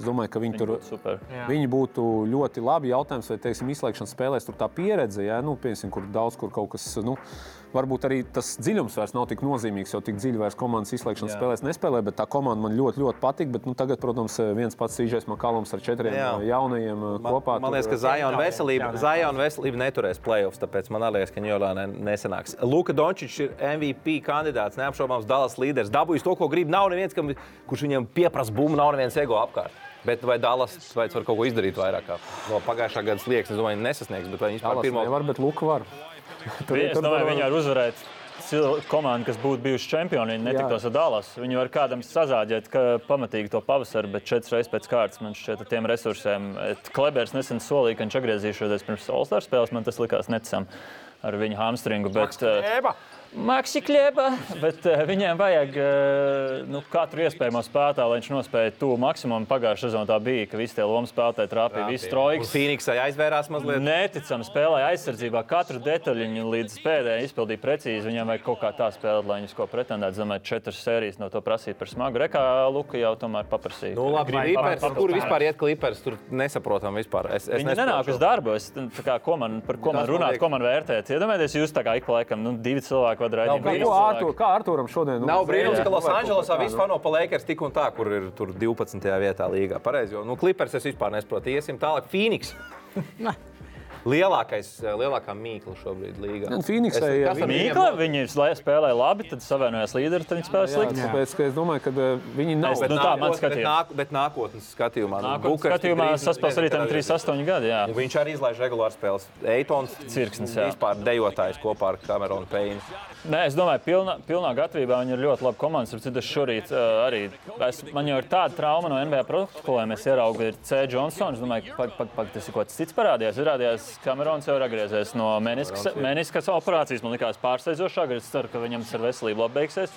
Es domāju, ka viņi tur būtu super. Viņi būtu ļoti labi. Jautājums, vai teiksim, izslēgšanas spēlēs tur tā pieredze, ja? nu, piemēram, kur daudz kur kaut kas. Nu, Varbūt arī tas dziļums vairs nav tik nozīmīgs, jo tik dziļi vairs komandas izslēgšanas Jā. spēlēs nespēlē. Bet tā komanda man ļoti, ļoti patīk. Bet, nu, tagad, protams, viens pats Sīžais Makalums ar četriem Jā. jaunajiem uh, Man, kopā. man liekas, ka uh, Zajona veselība. Zajona veselība neturēs playoffs, tāpēc man liekas, ka Ņujorkā ne, nesanāks. Luka Dončičs ir MVP kandidāts, neapšaubāms Dallas līderis. Dabūjis to, ko grib. Nav neviens, kam, kurš viņam pieprasa bumbu, nav neviens ego apkārt. Bet vai Dallas vai var kaut ko izdarīt vairāk? kā No pagājušā gada slieksnes, es domāju, nesasniegs. Bet vai viņš vispār pirmo nevar, bet Luka var. Tur- Es tur domāju, var- viņi var uzvarēt komandu, kas būtu bijuši čempioni. Netiktos ar Dālas. Viņi var kādam sazāģēt, ka pamatīgi to pavasari, bet četras reizes pēc kārtas man šķiet, ar tiem resursiem. Klebers nesen solīja, ka viņš atgriezīšos pirms All-Star spēles. Man tas likās neticami ar viņa hamstringu. Bet, eh, Maksi Klieba, bet uh, viņiem vajag uh, nu, katru iespējamo spēlētāju, lai viņš nospēja tuvu maksimumu. Pagājušā sezonā tā bija, ka visi tie lomu spēlētāji trāpīja, visi trojkas. Phoenixai aizvērās mazliet. Neticami spēlēja aizsardzībā. Katru detaļu līdz pēdējai izpildīja precīzi. Viņam vajag kaut kā tā spēlēt, lai viņš ko pretendētu. Domāju, četras sērijas no to prasīt par smagu. Rekā Luka jau tomēr paprasīja. Nu, labi, papildus kur vispār iet Clippers? Tur nesaprotam vispār. Es, es Viņi nesaprotu nenāk šo- uz darbu. Es, tā kā, ko man, par ko man runāt, ko man vērtēt? Iedomājieties, jūs tā kā ik pa laikam, nu, divi cilvēki Ko cilvēki. Artur, kā Arturam šodien? nu, Nav brīnums, ka Losandželosā kā, viss nu. fano pa Lakers tik un tā, kur ir tur 12. vietā līgā. Pareizi, jo nu, Clippers es vispār nesaprotu. Iesim tālāk. Phoenix. Lielākais, eh, lielākā mīkla šobrīd līgā. Nu, ar viņi- viņiem Mīkla, viņi spēlēja labi, tad savienojās līderi, tad viņi spēlēja Jā, slikti. tāpēc es domāju, ka uh, viņi nav. Es- Bet, Nu, tā, man nākot, bet, nāk, bet nākotnes skatījumā. nu, Nākotnē Bookers tik skatījumā saspēlēs arī tam kad 38 gadi. Jā. Viņš arī izlaiž regulāru spēles. Eitons, Cirksnis, jā. vispār dejotājs kopā ar Kameronu Peinu. Nē, es domāju, pilnā, pilnā gatavībā viņi ir ļoti labi komanda. Ar citu es šorīt uh, arī. Es, man jau ir tāda trauma no NBA protokoliem. Es ieraugu, ir C. Johnsons. Es domāju, ka tas ir kaut kas cits parādījās. Izrādījās, Kamerons jau ir atgriezies no meniskas, meniskas operācijas. Man liekas, pārsteidzošāk. Es ceru, ka viņam ar veselību labi beigsies.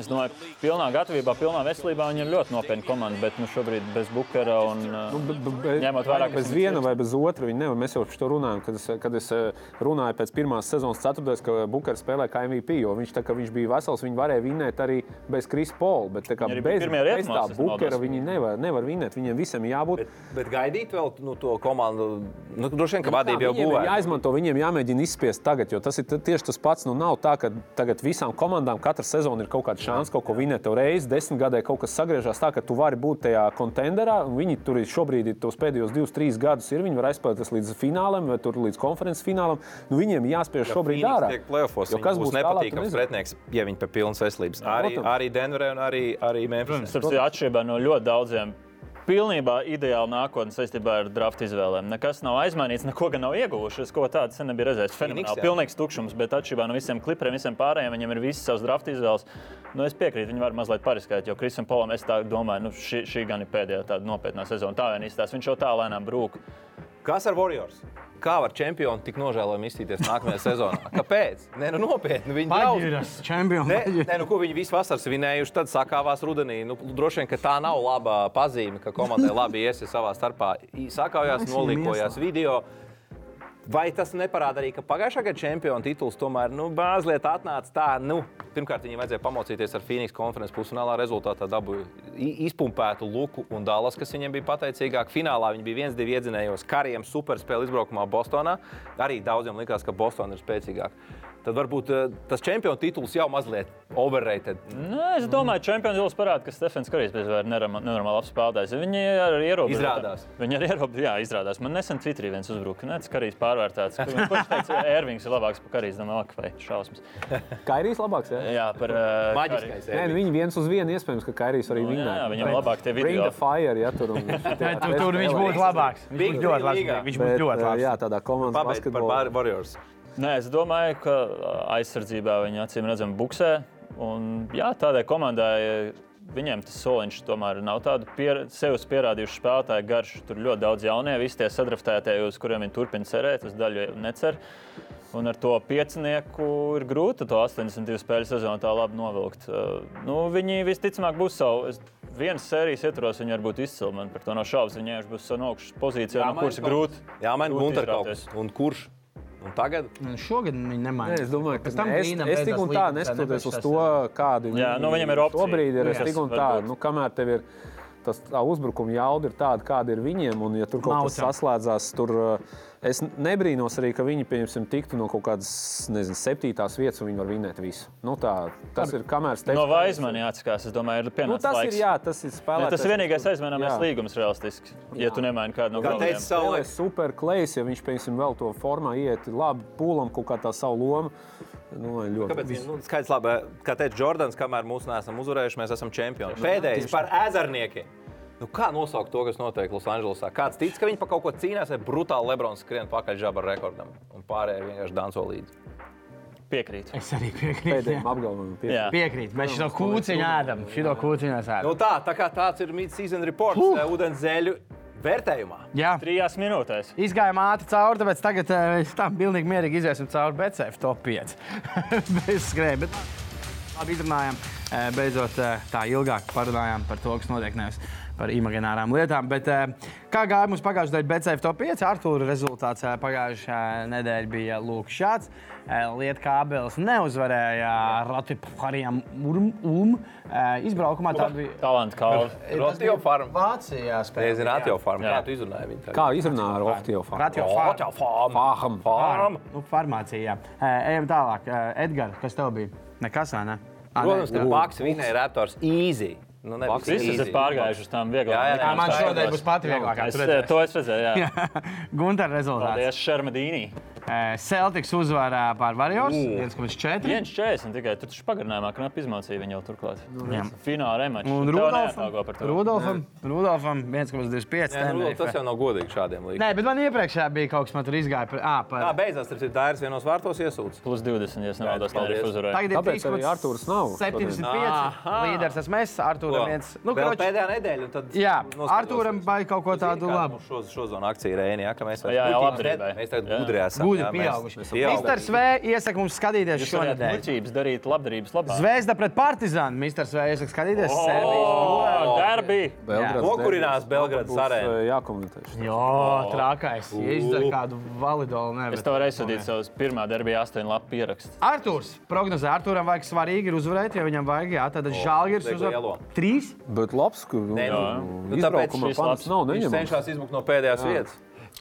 Es domāju, ka pilnā gatavībā, pilnā veselībā viņi ir ļoti nopietni komanda. Bet nu, šobrīd bez Bukera un Nu, bet, bet, bet, Ņemot vērā, ka bez viena vai bez otra viņi nevar. Mēs jau par to runājam, kad es, kad es eh, runāju pēc pirmās sezonas ceturtais, ka Bukers spēlē kā MVP, jo viņš, tā, kā viņš bija vesels, viņi varēja vinēt arī bez Krisa Pola. Bet tā kā bez, bez tā Bukera viņi nevar, nevar vinēt. Viņiem visam jābūt. Bet, bet gaidīt vēl nu, to komandu. Nu, droši vien, ka Nu, vadība tā, jau būvēta. Jāizmanto, viņiem jāmēģina izspiest tagad, jo tas ir tieši tas pats. Nu, nav tā, ka tagad visām komandām katru sezonu ir kaut kāda šansa kaut ko vinēt. Reizi desmit gadē kaut kas sagriežās tā, ka tu vari būt tajā kontenderā. un Viņi tur ir šobrīd, ir tos pēdējos divus, trīs gadus, ir viņi var aizspēlēties līdz finālam vai tur līdz konferences finālam. Nu, viņiem jāspiež šobrīd ārā. Jo kas būs nepatīkams pretinieks, ja viņi pie pilnas veselības. Arī, protams. arī Denverē un arī, arī Memphis. Starp citu, atšķirībā no ļoti daudziem. Pilnībā ideāli nākotnē saistībā ar drafta izvēlēm. Nekas nav aizmainīts, neko gan nav ieguvuši. Es ko tādu sen nebiju redzējis. Fenomenāli. Pilnīgs tukšums, bet atšķirībā no visiem klipriem, visiem pārējiem, viņiem ir visas savas drafta izvēles. Nu, es piekrītu, viņi var mazliet pariskēt, jo Krisam Polam es tā domāju, nu, šī, šī gan ir pēdējā tāda nopietnā sezona. Tā vien izstāsta. Viņš jau tā lēnām brūk. Kas ar Warriors? Kā var čempioni tik nožēlojami izstīties nākamajā sezonā? Kāpēc? Nē, nu nopietni. Viņi jau Paģiras, čempions. Nē, nē, nu, ko viņi visu vasaru svinējuši, tad sakāvās rudenī. Nu, droši vien, ka tā nav laba pazīme, ka komandai labi ies ja savā starpā. I- Sakājās, nolīkojās video. Vai tas neparāda arī, ka pagājušā gada čempionu tituls tomēr nu, mazliet atnāca tā, nu, pirmkārt, viņiem vajadzēja pamocīties ar Phoenix konferences pusfinālā rezultātā dabūju izpumpētu Luku un Dallas, kas viņiem bija pateicīgāk. Finālā viņi bija viens, divi iedzinējos kariem superspēle izbraukumā Bostonā. Arī daudziem likās, ka Bostonā ir spēcīgāka. Tad varbūt eh, tas čempionu tituls jau mazliet overrated. Nu, es domāju, ka čempions jau parāda, ka Stefans Karijs bija nenormāli labs spēlētājs. Viņi arī ierobežo. Izrādās. Viņi arī ierobežo. Jā, izrādās. Man nesen Twitterī viens uzbruka. Nē, tas Karijs pārvērtēts. Kurš teica, Ervings ir labāks par? Domāju, ak, vai šausmas. Kairijs labāks. Jā? Jā, par uh, Maģiskais. Nē, nu, viņi viens uz vienu iespējams, ka Kairijs arī vinēja. jā, viņam labāk tie Bring video. the fire, ja tur un tur, tur viņš būtu labāks. Viņš būtu ļoti labs. Viņš būtu ļoti labs. jā, tādā komandas par basketbolā. Bar- Warriors. Nē, es domāju, ka aizsardzībā viņi acīm redzami buksē. Un, jā, tādai komandai viņiem tas soliņš tomēr nav tādu pier, sev pierādījušu spēlētāju garš. Tur ļoti daudz jaunie, visi tie sadraftētie, uz kuriem viņi turpina cerēt, uz daļu necer. Un ar to piecinieku ir grūti to 82 spēļu sezonu tā labi novilkt. Nu, viņi visticamāk būs savu. Vienas sērijas ietvaros viņi var būt izcili. Man par to nav šaubas. Viņiem būs savu augšu pozīciju, no kuras ir grūti. Jā, man grūti kas. Un kurš? Un tagad? Nu, Šogad viņi Nē, nemainīja. es domāju, ka tam es, es tik un tā neskatoties uz to, kādi Jā, nu, viņam ir opcija. Šobrīd ir es tik un tā, nu, kamēr tev ir tas tā uzbrukuma jauda ir tāda, kāda ir viņiem. Un, ja tur kaut kas saslēdzās, tur uh, es nebrīnos arī, ka viņi, pieņemsim, tiktu no kaut kādas, nezinu, septītās vietas, un viņi var vinēt visu. Nu, tā, tas ir kamēr Stefans. No Vaismana jāatskās. Es domāju, ir Nu, pienācis tas laiks. ir, jā, tas ir spēlētājs. tas ir vienīgais aizmaināmais Jā. līgums realistiski. Ja tu nemaini kādu no Kā teica galvenajiem. Spēlē super klejs, ja viņš, piemēram, vēl to formā iet labi, pūlam kaut kā tā savu lomu. Nu, ļoti Kāpēc? Nu, skaidrs, labi, kā teica Jordans, kamēr mūsu neesam uzvarējuši, mēs esam čempioni. Pēdējais par ezerniekiem. Nu, kā nosaukt to, kas notiek Losandželosā? Kāds tic, ka viņi par kaut ko cīnās, vai brutāli Lebrons skrien pakaļ žabara rekordam, un pārējie vienkārši danco līdzi. Piekrīt. Es arī piekrītu. pēdējiem jā. apgalvojumiem. pie- Jā. Piekrīt, bet šito kūciņu ēdam. Šito kūciņu mēs ēdam. Nu, tā, tā kā tāds ir mid-season reports, uh. ūdenzēļu vērtējumā. Jā. Trijās minūtēs. Izgājām ātri cauri, tāpēc tagad eh, tam pilnīgi mierīgi iziesim cauri BCF top 5. Bez skrēja, bet labi izrunājām. Eh, Beidzot, eh, tā ilgāk parunājām par to, kas notiek nevis par imaginārām lietām. Bet, eh, kā gāja mums pagājušajā gadā BCF top 5, Arthūra rezultāts eh, pagājušā nedēļa bija lūk šāds. Eh, Lieta kābeles neuzvarēja Ratiparijam Ulm. Eh, Izbraukumā tā bija. Talantu kalnu. Rotio farma. Vācijā spēlē. Nezinu, Rotio farma. Jā. Kā tu izrunāji viņu? Kā izrunā ar Ohtiju? Ratio farma. Nu, farmācija. jā. Eh, Ejam tālāk. Edgars, kas tev bija? Nekas, vai ne? Ah, Protams, ka. Baks vinēja Raptors easy. Nu, nevis Visi esat pārgājuši uz tām Jā, jā, vieglām. jā, Jā, man šodien būs pati vieglākā. Es, to es redzēju. Jā. Gunter rezultāts. Paldies, Šarmadīnī. Eh, Celtics uzvarā pār Warriors 1,4. 1,40 tikai tur taču pagarinājumā knapi izmācīja viņu jau turklāt. jā. Fināla rematčs. Un Rudolfam. Rudolfam, Rudolfam 1,25. Jā, nu, tas jau nav godīgi šādiem līgumiem. Nē, bet man iepriekšējā bija kaut kas, man tur izgāja par. Tā par beidzās, tas ir Dairis vienos vārtos iesūdzis. Plus 20, ja tā Paldies. arī uzvarēja. Tagad ir Tāpēc arī 3,75. Artūrs nav. 75. Līderis esmu es, Artūram viens. Nu, kroč, pēdējā nedēļa. un tad Jā. Artūram vajag kaut ko tādu labu. Šo, šo zonu akciju Rēnī, ja, ka mēs Jā, jā, labdarībai. Mēs tagad gudri esam. Jā, mēs- pieauguši. Mr. Sve iesaka mums skatīties Jūs varat šonadēļ. muļķības darīt labdarības labā. Zvezda pret Partizānu. Mr. Sve iesaka skatīties. O, Serbijas. Derbi! Nokurinās. Belgradas Būs, arēnu. eh, Jākomentē. Jā, trakais. Ja izdara kādu validolu, ne. Es tev varēju sūtīt savus pirmā derbija astoņu lapu pierakstu. Artūrs, prognozē, Artūram vajag svarīgi ir uzvarēt, ja viņam vajag, jā, tad Žalgiris lieko uzvar trīs. Bet labs, ka Nē, nu, nu, tāpēc šis labs. nav Viņš cenšas izmukt no pēdējās vietas.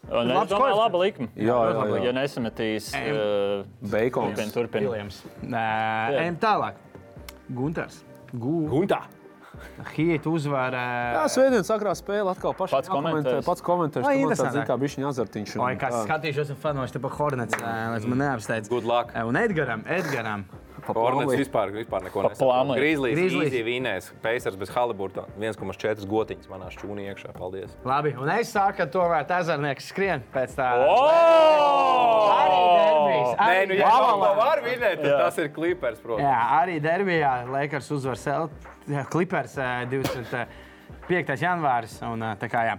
Un es domāju, koeficients. laba likme. Jā, jā, jā. Ja nesametīs, uh, Beikons. turpin, turpin. Viljams. Nē, ejam tālāk. Gunters. Gu. Guntā. Hīt uzvar. Jā, svētdien sakrā spēle atkal pašs. Pats komentēs. Pats komentēs. Ai, Tur man interesanti. zin, kā bišķiņa azartiņš. un Oi, kā tā. skatīšos, un fanošu te pa Hornets, lai man neapsteidz. Good luck. Un Edgaram, Edgaram. Hornets vispār, vispār neko nesaprot. Grizzlies, Grizzlies. vīnēs, Pacers bez Haliburta 1,4 gotiņas manā šķūnī iekšā. Paldies! Labi, un es saku, ka tomēr ezernieks skrien pēc tā. Oh! Nē, nu, ja tā var vinēt, tad tas ir klipers, protams. Jā, arī derbijā Lakers uzvar Celtics, klipers 20. Eh, 5. janvāris. Un, kā, jā.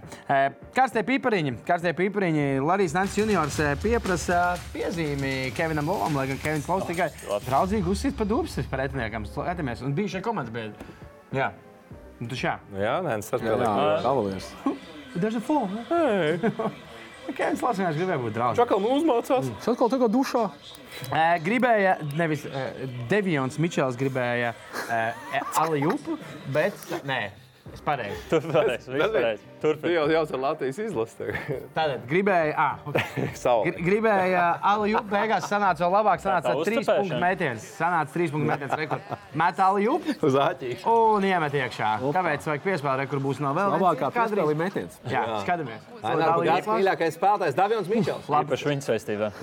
karstie pipariņi, karstie pipariņi. Larijs Nants juniors pieprasa piezīmi Kevinam Lovam, lai gan Kevins Lovs tikai ah, draudzīgi uzsita pa dūpsi pretiniekam. Skatāmies, un bija šie komandas biedri. Jā, nu, tu šā. Nu jā, nē, tas ir galvenais. There's a phone. Hey. Nu, Kevins Lovs vienkārši gribēja būt draugs. Čakal, nu uzmācās. Mm. Čakal tagad dušā. Gribēja, nevis Devions Mičels gribēja Alijupu, bet nē es pareizi. Tur vēlreiz, viss pareizi. Tu Turpin. jau jau ar Latvijas izlasi. Tātad gribēja, ah, okay. Savu. Gri- gribēja Alijupu, beigās sanāca vēl labāk, sanāca trīs punktu metiens. Sanāca trīs punktu metiens, rekord. Met Alijupu Uz āķīšu. un iemet iekšā. Kāpēc vajag piespēlēt, kur būs no vēl? Labākā ir metiens. Jā, skatāmies. Gāds mīļākais spēlētājs Davions Mičels. Īpaši viņa saistībā.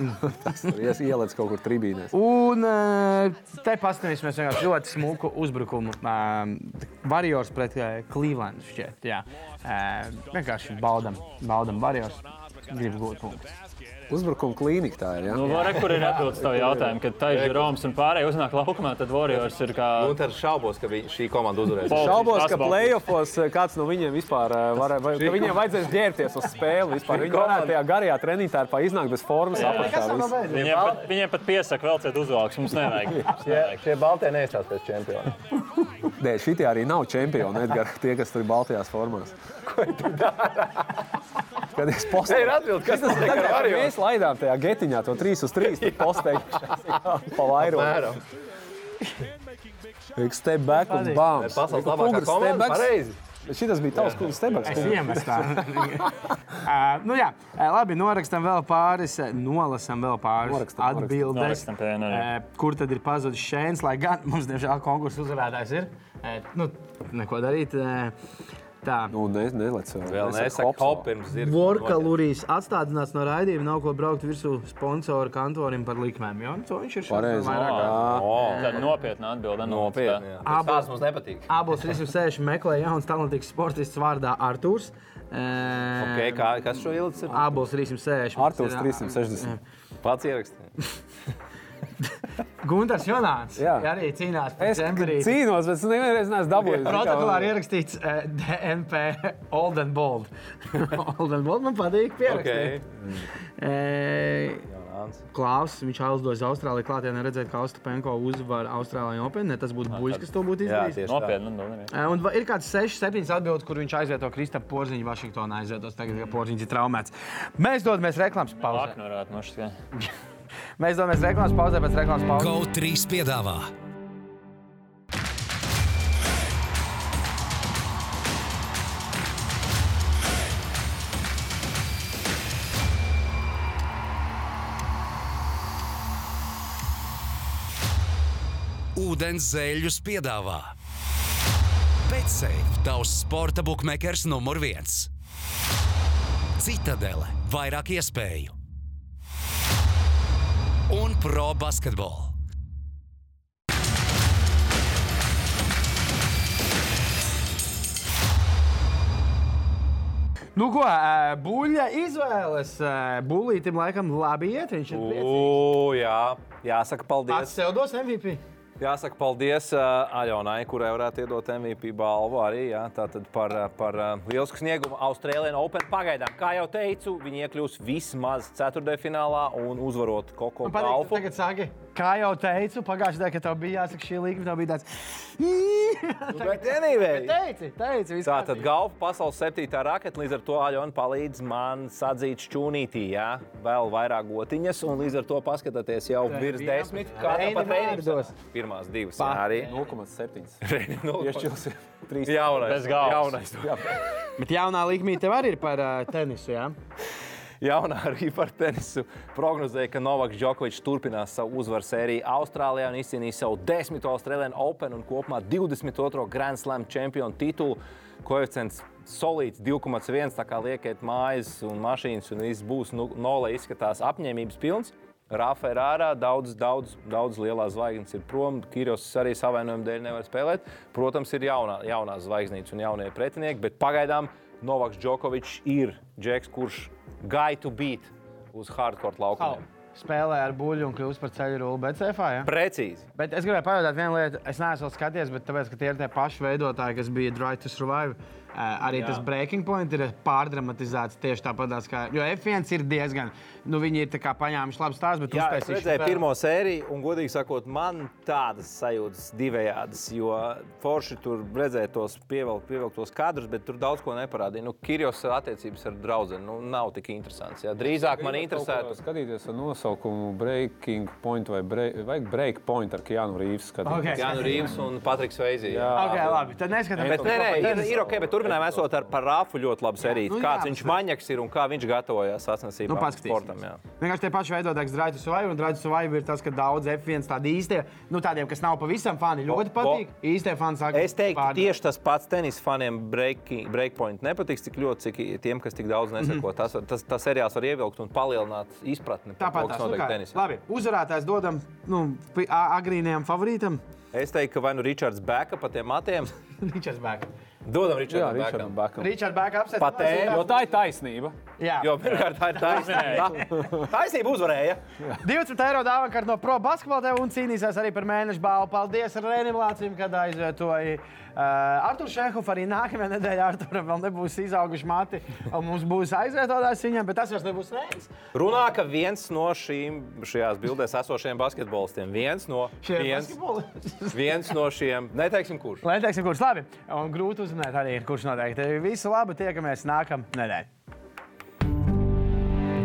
Es ielicu kaut kur tribīnēs. Un te paskatīsimies vienkārši ļoti smuku uzbrukumu. Um, Warriors pret Cleveland šķiet. Vienkārši baudam, baudam Warriors. Gribu gūt punktus. Uzbrukuma klīnika tā ir. Ja? Nu, var, kur ir atbildes tev jautājumu, kad Taisa Roms un pārējie uznāk laukumā, tad Warriors ir kā... Un tad šaubos, ka vi- šī komanda uzvarēs. Šaubos, ka play-offos eh, kāds no viņiem vispār eh, var, vai, ka viņiem vajadzēs ģērbties uz spēli. Vispār. Viņi varētu tajā garajā trenītā iznākt bez formas apakšā. Viņiem pat, viņiem pat piesaka, velciet uzvalks, mums nevajag. Nevajag. Šie Baltie neizsās pēc čempiona. Nē, šitie arī nav čempioni, Edgar, tie, kas tur ir Baltijās formās. Kad es Te ir postēju, atbildi, kas tas ir? Tagad mēs laidām tajā getiņā to 3 uz 3 postēju pa vairu. Step back un bam. Pasaules labākā komanda. Pareizi. Šis bija tavs kungs, Stebaks. Es iemetu tā. uh, nu, jā, uh, labi, norakstam vēl pāris, uh, nolasam vēl pāris Norakstam, norakstam. atbildes. Norakstam arī. Uh, kur tad ir pazudis Šēns, lai gan mums, diemžēl, konkursu uzvarētājs ir? Uh, nu, neko darīt. Uh, tā. Nu, ne, nelec vēl. Nesaka vēl. pirms zirga. Vorkalurijas atstādināts no raidījuma, nav ko braukt virsū sponsoru kantorim par likmēm. Jo? To viņš ir Pareizi. vairāk. O, Tāda nopietna atbilde. Nopietni. jā. Abas- Tas mums nepatīk. Abos 306 meklē jauns talantīgs sportists vārdā Artūrs. Okay, kā, kas šo ilgs ir? Abos 360. Artūrs Ir, 360. Pats ierakstījis. Gunārs. Jā, arī cīnās par Es čempionātu. cīnos, bet es nevienreiz neesmu dabūjis. Protokolā ir ierakstīts uh, DNP Old and Bold. Old and Bold man patīk pierakstīt. Okay. Jānis. Klaus, viņš aizdodas Austrālijā, klātienē redzēt, ka Austrapenko uzvar Austrālijā Open. Ne tas būtu buļs, kas to būtu izdarījis. tieši tā. Nopietna atbilde. Eh, Un ir kāds 6, 7 atbildes, kur viņš aizvieto Kristapu Porziņu Vašingtonā. Aizvietos tagad, ka Porziņš ir traumēts. Mēs dodamies reklāmas pauzē. Aknorāt, no šis. Mēs dodamies reklāmas pauzē, pēc reklāmas pauzes. GO3 piedāvā Ūdens zēļus piedāvā Betsafe, tavs sporta buklets numur viens. Citadele, vairāk iespēju un pro basketbolu. Nu, ko, buļļa izvēles. Bulītam laikam labi iet. Viņš ir priecīgs. O, jā, jāsaka paldies. sev dos MVP. Jāsaka paldies uh, Aļonai, kurai varētu iedot MVP balvu arī jā, par, par uh, lielisku sniegumu Austrālijā Open. Pagaidām, kā jau teicu, viņi iekļūs vismaz ceturtdaļfinālā un uzvarot Koko Alfu. tagad saki, kā jau teicu, pagājušajā gadā, kad tev bija jāsaka šī līnija, tev bija tāds - Bet anyway. teici, teici, viss Tātad kārtībā. galva pasaules septītā raketa, līdz ar to Aļona palīdz man sadzīt šķūnītī, jā, vēl vairāk gotiņas, un līdz ar to paskatieties jau virs vienam- desmit. Kā Reini tāpat Reinim vārdos. Pirmās divas, jā, arī. 0,7. Reinim nulle. Piešķilsim 3. Jaunais, Bez galvas. jaunais. Bet jaunā līnija tev arī ir par uh, tenisu. Jā? Jaunā arī par tenisu prognozēja, ka Novaks Džokovičs turpinās savu uzvaru sēriju Austrālijā un izcīnīs savu 10. Austrālijas Open un kopumā 22. Grand Slam čempionu titulu. Koeficients solīts 2,1. Tā kā liekat mājas un mašīnas un viss būs nu, nulē, izskatās apņēmības pilns. Rafa ir ārā, daudz, daudz, daudz lielās zvaigznes ir prom. Kiros arī savainojuma dēļ nevar spēlēt. Protams, ir jaunā, jaunās zvaigznītes un jaunie pretinieki, bet pagaidām Novaks Džokovičs ir džeks, kurš to beat uz hardcore laukumiem. Spēlē ar buļbuļsu un kļūst par ceļu rulli BCF. Ja? Precīzi. Bet es gribēju pajautāt vienu lietu. Es neesmu skatījies, bet tāpēc, ka tie ir tie paši veidotāji, kas bija Drive to Survive. Uh, arī Jā. tas breaking point ir pārdramatizēts tieši tāpat kā. Jo F1 ir diezgan. Nu, viņi ir paņēmuši labu stāstu, bet Jā, es redzēju vēl- pirmo sēriju, un, godīgi sakot, man tādas sajūtas divējādas. Jo forši tur redzēja tos pievilkt, pievilktos kadrus, bet tur daudz ko neparādīja. Nu, Kirijos attiecības ar draugu nu, nav tik interesants. Jā. Drīzāk man interesētu. Skatīties ar nosaukumu Breaking Point vai break, vajag Break Point ar Keanu Reeves. skatīties. Ok. Jānis Rīvs un Patriks Veizī. Jā. Ok, labi. Tad neskatāmies. Bet, nē, nē, ir, ir ok, bet turpinājumā esot ar par Rāfu ļoti labu sēriju. Nu, jā, Kāds bet- viņš maņaks ir un kā viņš gatavojas sacensībām Nu, sportam. jā. Vienkārši tie paši veidotāji, Drive to Survive. Un to Survive ir tas, ka daudz F1 tādi īstie, nu tādiem, kas nav pavisam fani, ļoti patīk. Īstie fani saka, Es teiktu, pārdod. tieši tas pats tenis faniem breakpoint nepatiks tik ļoti, cik tiem, kas tik daudz neseko. Tas, var- tas, tas seriāls var ievilkt un palielināt izpratni Tāpat tās notiek tenisā. Labi, uzvarētājs dodam nu, agrīnajam favorītam. Es teiktu, ka vai nu Ričards Bēka pa tiem matiem, Ričards Bēka. Dodam Ričardam Bēkam. Bekam. Ričards Bēka apsēst. Pa tēmu, Jo tā ir taisnība. Jā. Jo pirmkārt, tā ir taisnība. Taisnība uzvarēja. 20 eiro dāvana no Pro basketbola tev un cīnīsies arī par mēnešu balvu. Paldies Renim Lācim, kad aizvietoja uh, Artur Šehov. Arī nākamajā nedēļā Arturam vēl nebūs izauguši mati. Mums būs aizvietotājs viņam, bet tas vairs nebūs reizes. Runā, ka viens no šīm šajās bildēs esošiem basketbolistiem, viens no, viens, viens no šiem, neteiksim kurš. Lai teiksim, kurš labi. Un grūti uzzināt, arī kurš noteikti. Visu labu, tiekamies nākamā nedēļa.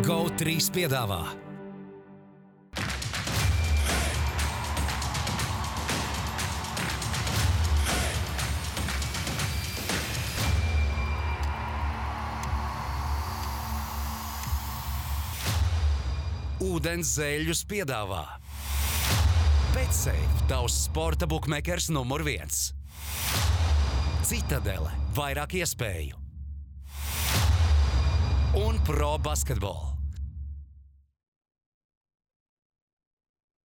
GO3 piedāvā. Ūdens zēļus piedāvā. Pēc sevis tavs sporta buklets numur viens. Citadele, vairāk iespēju un pro basketbolu.